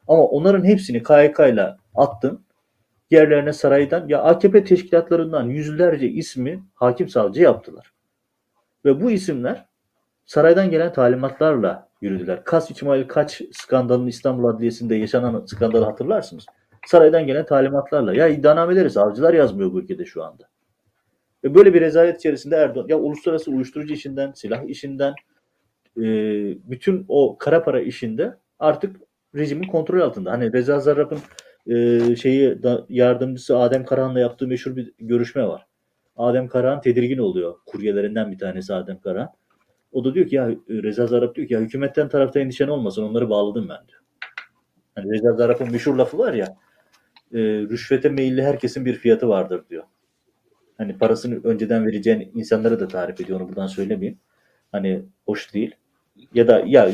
Ama onların hepsini KYK ile attın. Yerlerine saraydan ya AKP teşkilatlarından yüzlerce ismi hakim savcı yaptılar. Ve bu isimler saraydan gelen talimatlarla yürüdüler. Kas İsmail Kaç skandalının İstanbul Adliyesi'nde yaşanan skandalı hatırlarsınız. Saraydan gelen talimatlarla. Ya iddianameleri savcılar yazmıyor bu ülkede şu anda. Ve böyle bir rezalet içerisinde Erdoğan ya uluslararası uyuşturucu işinden, silah işinden, e, bütün o kara para işinde artık rejimin kontrol altında. Hani Reza Zarrab'ın e, şeyi da, yardımcısı Adem Karahan'la yaptığı meşhur bir görüşme var. Adem Karahan tedirgin oluyor. Kuryelerinden bir tanesi Adem Karahan. O da diyor ki ya Reza Zarrab diyor ki ya hükümetten tarafta endişen olmasın onları bağladım ben diyor. Hani Reza Zarrab'ın meşhur lafı var ya e, rüşvete meyilli herkesin bir fiyatı vardır diyor. Hani parasını önceden vereceğin insanları da tarif ediyor onu buradan söylemeyeyim. Hani hoş değil. Ya da ya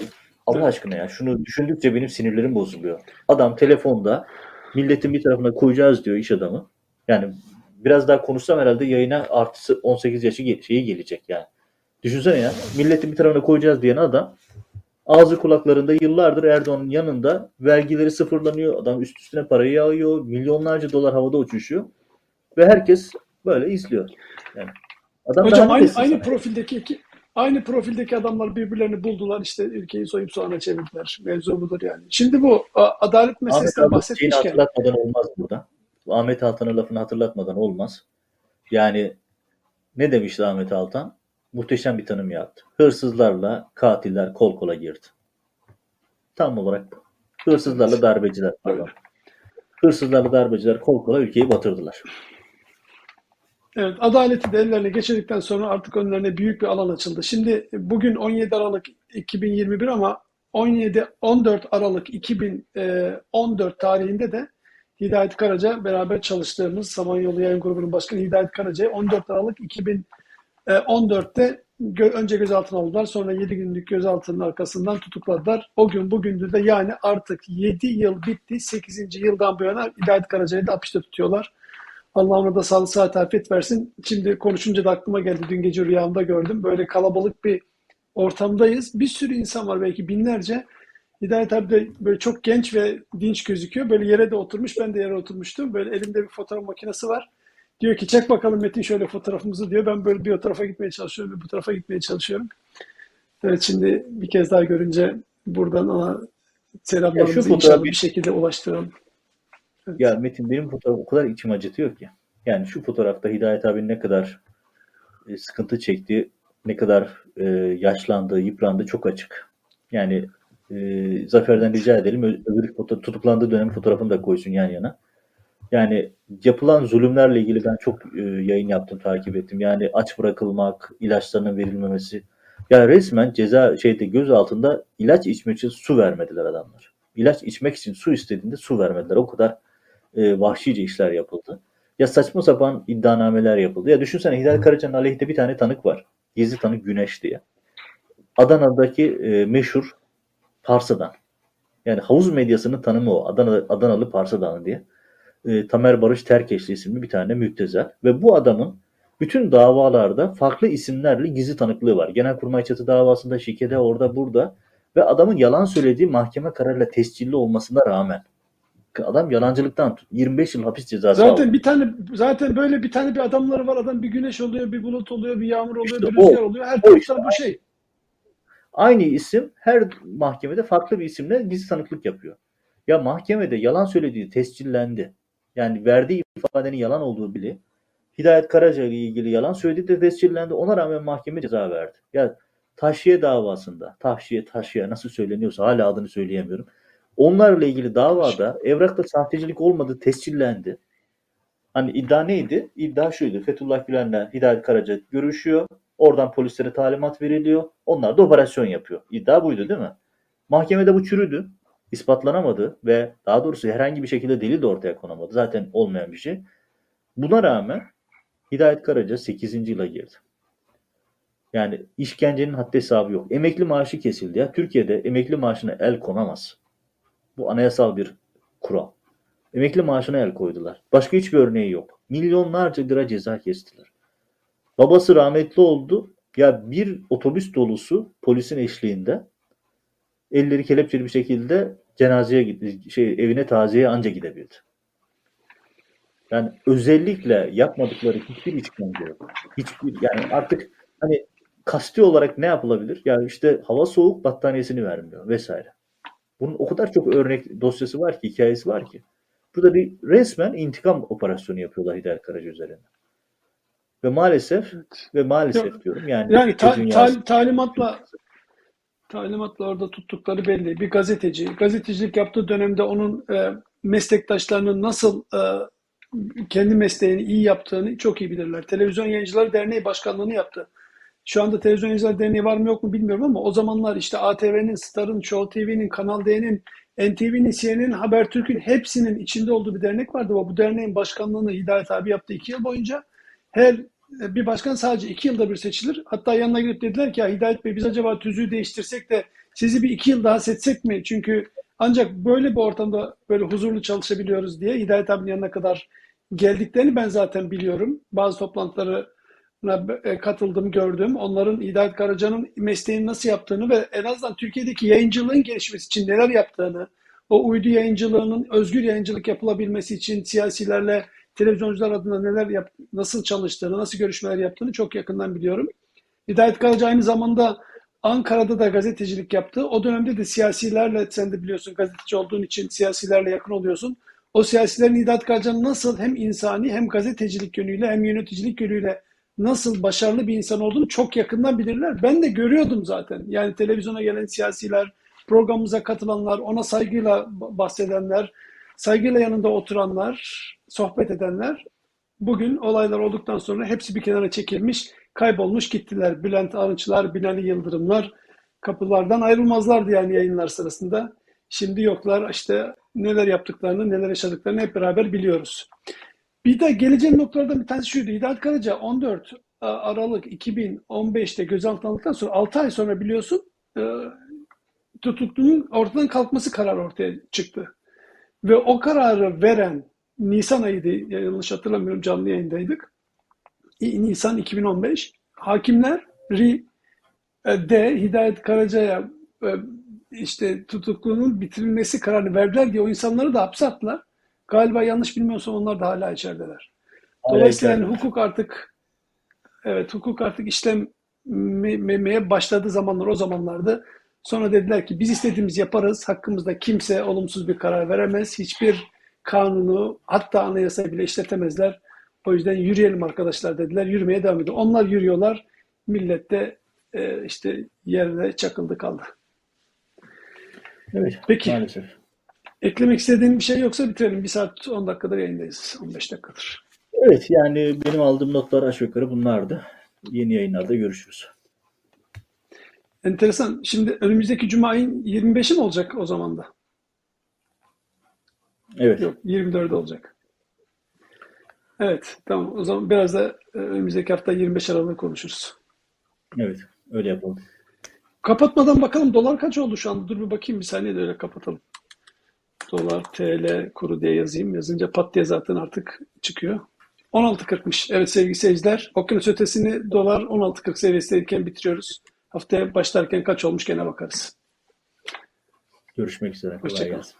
Allah aşkına ya şunu düşündükçe benim sinirlerim bozuluyor. Adam telefonda milletin bir tarafına koyacağız diyor iş adamı. Yani biraz daha konuşsam herhalde yayına artısı 18 yaşı şeyi gelecek yani. Düşünsene ya milletin bir tarafına koyacağız diyen adam ağzı kulaklarında yıllardır Erdoğan'ın yanında vergileri sıfırlanıyor. Adam üst üstüne parayı yağıyor. Milyonlarca dolar havada uçuşuyor. Ve herkes böyle izliyor. Yani adam Hocam aynı, aynı profildeki iki, aynı profildeki adamlar birbirlerini buldular işte ülkeyi soyup soğana çevirdiler. Mevzu budur yani. Şimdi bu adalet meselesinden bahsetmişken. hatırlatmadan olmaz burada. Ahmet Altan'ın lafını hatırlatmadan olmaz. Yani ne demişti Ahmet Altan? Muhteşem bir tanım yaptı. Hırsızlarla katiller kol kola girdi. Tam olarak bu. Hırsızlarla darbeciler. Pardon. Hırsızlarla darbeciler kol kola ülkeyi batırdılar. Evet, adaleti de ellerine geçirdikten sonra artık önlerine büyük bir alan açıldı. Şimdi bugün 17 Aralık 2021 ama 17 14 Aralık 2014 tarihinde de Hidayet Karaca beraber çalıştığımız Samanyolu Yayın Grubu'nun başkanı Hidayet Karaca 14 Aralık 2014'te önce gözaltına aldılar. Sonra 7 günlük gözaltının arkasından tutukladılar. O gün bugündür de yani artık 7 yıl bitti. 8. yıldan bu yana Hidayet Karaca'yı da hapiste tutuyorlar. Allah ona da sağlık saat afiyet versin. Şimdi konuşunca da aklıma geldi. Dün gece rüyamda gördüm. Böyle kalabalık bir ortamdayız. Bir sürü insan var belki binlerce. Hidayet abi de böyle çok genç ve dinç gözüküyor. Böyle yere de oturmuş. Ben de yere oturmuştum. Böyle elimde bir fotoğraf makinesi var. Diyor ki çek bakalım Metin şöyle fotoğrafımızı diyor. Ben böyle bir o tarafa gitmeye çalışıyorum bir bu tarafa gitmeye çalışıyorum. Evet şimdi bir kez daha görünce buradan ona selamlarımızı inşallah bir şekilde ulaştıralım. Evet. Ya Metin benim fotoğraf o kadar içim acıtıyor ki. Yani şu fotoğrafta Hidayet abi ne kadar e, sıkıntı çekti, ne kadar e, yaşlandı, yıprandı çok açık. Yani e, Zafer'den rica edelim öbür foto- tutuklandığı dönem fotoğrafını da koysun yan yana. Yani yapılan zulümlerle ilgili ben çok e, yayın yaptım, takip ettim. Yani aç bırakılmak, ilaçlarının verilmemesi. Yani resmen ceza şeyde göz altında ilaç içmek için su vermediler adamlar. İlaç içmek için su istediğinde su vermediler. O kadar e, vahşice işler yapıldı. Ya saçma sapan iddianameler yapıldı. Ya düşünsene Hidayet Karaca'nın aleyhinde bir tane tanık var. Gizli tanık Güneş diye. Adana'daki e, meşhur Parsadan. Yani havuz medyasının tanımı o. Adana, Adanalı Parsadan diye. E, Tamer Barış Terkeşli isimli bir tane müptezel. Ve bu adamın bütün davalarda farklı isimlerle gizli tanıklığı var. Genelkurmay çatı davasında, şikede, orada, burada. Ve adamın yalan söylediği mahkeme kararıyla tescilli olmasına rağmen Adam yalancılıktan 25 yıl hapis cezası Zaten aldı. bir tane zaten böyle bir tane bir adamları var. Adam bir güneş oluyor, bir bulut oluyor, bir yağmur oluyor, işte bir rüzgar o, oluyor. Her taraftan işte, bu şey. Aynı isim her mahkemede farklı bir isimle gizli tanıklık yapıyor. Ya mahkemede yalan söylediği tescillendi. Yani verdiği ifadenin yalan olduğu bile Hidayet Karaca ile ilgili yalan söylediği de tescillendi. Ona rağmen mahkeme ceza verdi. Ya Taşiye davasında, Taşiye, Taşiye nasıl söyleniyorsa hala adını söyleyemiyorum. Onlarla ilgili davada evrakta sahtecilik olmadığı tescillendi. Hani iddia neydi? İddia şuydu. Fethullah Gülen'le Hidayet Karaca görüşüyor. Oradan polislere talimat veriliyor. Onlar da operasyon yapıyor. İddia buydu değil mi? Mahkemede bu çürüdü. İspatlanamadı ve daha doğrusu herhangi bir şekilde delil de ortaya konamadı. Zaten olmayan bir şey. Buna rağmen Hidayet Karaca 8. yıla girdi. Yani işkencenin haddi hesabı yok. Emekli maaşı kesildi ya. Türkiye'de emekli maaşına el konamaz. Bu anayasal bir kural. Emekli maaşına el koydular. Başka hiçbir örneği yok. Milyonlarca lira ceza kestiler. Babası rahmetli oldu. Ya bir otobüs dolusu polisin eşliğinde elleri kelepçeli bir şekilde cenazeye gitti, şey evine taziyeye anca gidebildi. Yani özellikle yapmadıkları hiçbir işkence yok. Hiçbir yani artık hani kasti olarak ne yapılabilir? Yani işte hava soğuk battaniyesini vermiyor vesaire. Bunun o kadar çok örnek dosyası var ki, hikayesi var ki. Burada bir resmen intikam operasyonu yapıyorlar Hidayet Karaca üzerine. Ve maalesef Evet. ve maalesef Yok. diyorum yani, Yani ta- ta- talimatla talimatla orada tuttukları belli. Bir gazeteci, gazetecilik yaptığı dönemde onun e, meslektaşlarının nasıl e, kendi mesleğini iyi yaptığını çok iyi bilirler. Televizyon Yayıncıları Derneği Başkanlığını yaptı. Şu anda Televizyon Yayıncıları Derneği var mı yok mu bilmiyorum ama o zamanlar işte ATV'nin, Star'ın, Show TV'nin, Kanal D'nin, NTV'nin, CNN'in, Habertürk'ün hepsinin içinde olduğu bir dernek vardı. Bu derneğin başkanlığını Hidayet abi yaptı iki yıl boyunca. Her bir başkan sadece iki yılda bir seçilir. Hatta yanına gidip dediler ki Hidayet Bey biz acaba tüzüğü değiştirsek de sizi bir iki yıl daha seçsek mi? Çünkü ancak böyle bir ortamda böyle huzurlu çalışabiliyoruz diye Hidayet abinin yanına kadar geldiklerini ben zaten biliyorum. Bazı toplantılarına e, katıldım, gördüm. Onların Hidayet Karaca'nın mesleğini nasıl yaptığını ve en azından Türkiye'deki yayıncılığın gelişmesi için neler yaptığını, o uydu yayıncılığının özgür yayıncılık yapılabilmesi için siyasilerle televizyoncular adına neler yap, nasıl çalıştığını, nasıl görüşmeler yaptığını çok yakından biliyorum. Hidayet Karaca aynı zamanda Ankara'da da gazetecilik yaptı. O dönemde de siyasilerle, sen de biliyorsun gazeteci olduğun için siyasilerle yakın oluyorsun. O siyasilerin Hidayet Karaca'nın nasıl hem insani hem gazetecilik yönüyle hem yöneticilik yönüyle nasıl başarılı bir insan olduğunu çok yakından bilirler. Ben de görüyordum zaten. Yani televizyona gelen siyasiler, programımıza katılanlar, ona saygıyla bahsedenler, saygıyla yanında oturanlar, sohbet edenler bugün olaylar olduktan sonra hepsi bir kenara çekilmiş, kaybolmuş gittiler. Bülent Arınçlar, Binali Yıldırımlar kapılardan ayrılmazlardı yani yayınlar sırasında. Şimdi yoklar işte neler yaptıklarını, neler yaşadıklarını hep beraber biliyoruz. Bir de geleceğim noktalardan bir tanesi şuydu. Hidayet Karaca 14 Aralık 2015'te gözaltına aldıktan sonra 6 ay sonra biliyorsun e, tutuklunun ortadan kalkması kararı ortaya çıktı. Ve o kararı veren Nisan ayıydı, yanlış hatırlamıyorum canlı yayındaydık. Nisan 2015. Hakimler ri de Hidayet Karaca'ya e, işte tutukluluğun bitirilmesi kararını verdiler diye o insanları da hapse attılar. Galiba yanlış bilmiyorsam onlar da hala içerideler. Dolayısıyla yani hukuk artık evet hukuk artık işlemeye başladığı zamanlar o zamanlardı. Sonra dediler ki biz istediğimiz yaparız. Hakkımızda kimse olumsuz bir karar veremez. Hiçbir kanunu hatta anayasa bile işletemezler. O yüzden yürüyelim arkadaşlar dediler. Yürümeye devam ediyor. Onlar yürüyorlar. Millet de e, işte yerde çakıldı kaldı. Evet, Peki. maalesef. Eklemek istediğin bir şey yoksa bitirelim. Bir saat 10 dakikadır yayındayız. 15 dakikadır. Evet yani benim aldığım notlar aşağı yukarı bunlardı. Yeni yayınlarda görüşürüz. Enteresan. Şimdi önümüzdeki Cuma ayın 25'i mi olacak o zaman da? Evet. Yok 24'ü olacak. Evet tamam o zaman biraz da e, önümüzdeki hafta 25 Aralık'ı konuşuruz. Evet. Öyle yapalım. Kapatmadan bakalım dolar kaç oldu şu anda? Dur bir bakayım bir saniye de öyle kapatalım. Dolar TL kuru diye yazayım. Yazınca pat diye zaten artık çıkıyor. 16.40'mış. Evet sevgili seyirciler. Okyanus ötesini dolar 16.40 seviyesindeyken bitiriyoruz. Haftaya başlarken kaç olmuş gene bakarız. Görüşmek üzere. Kolay Hoşça kal. gelsin.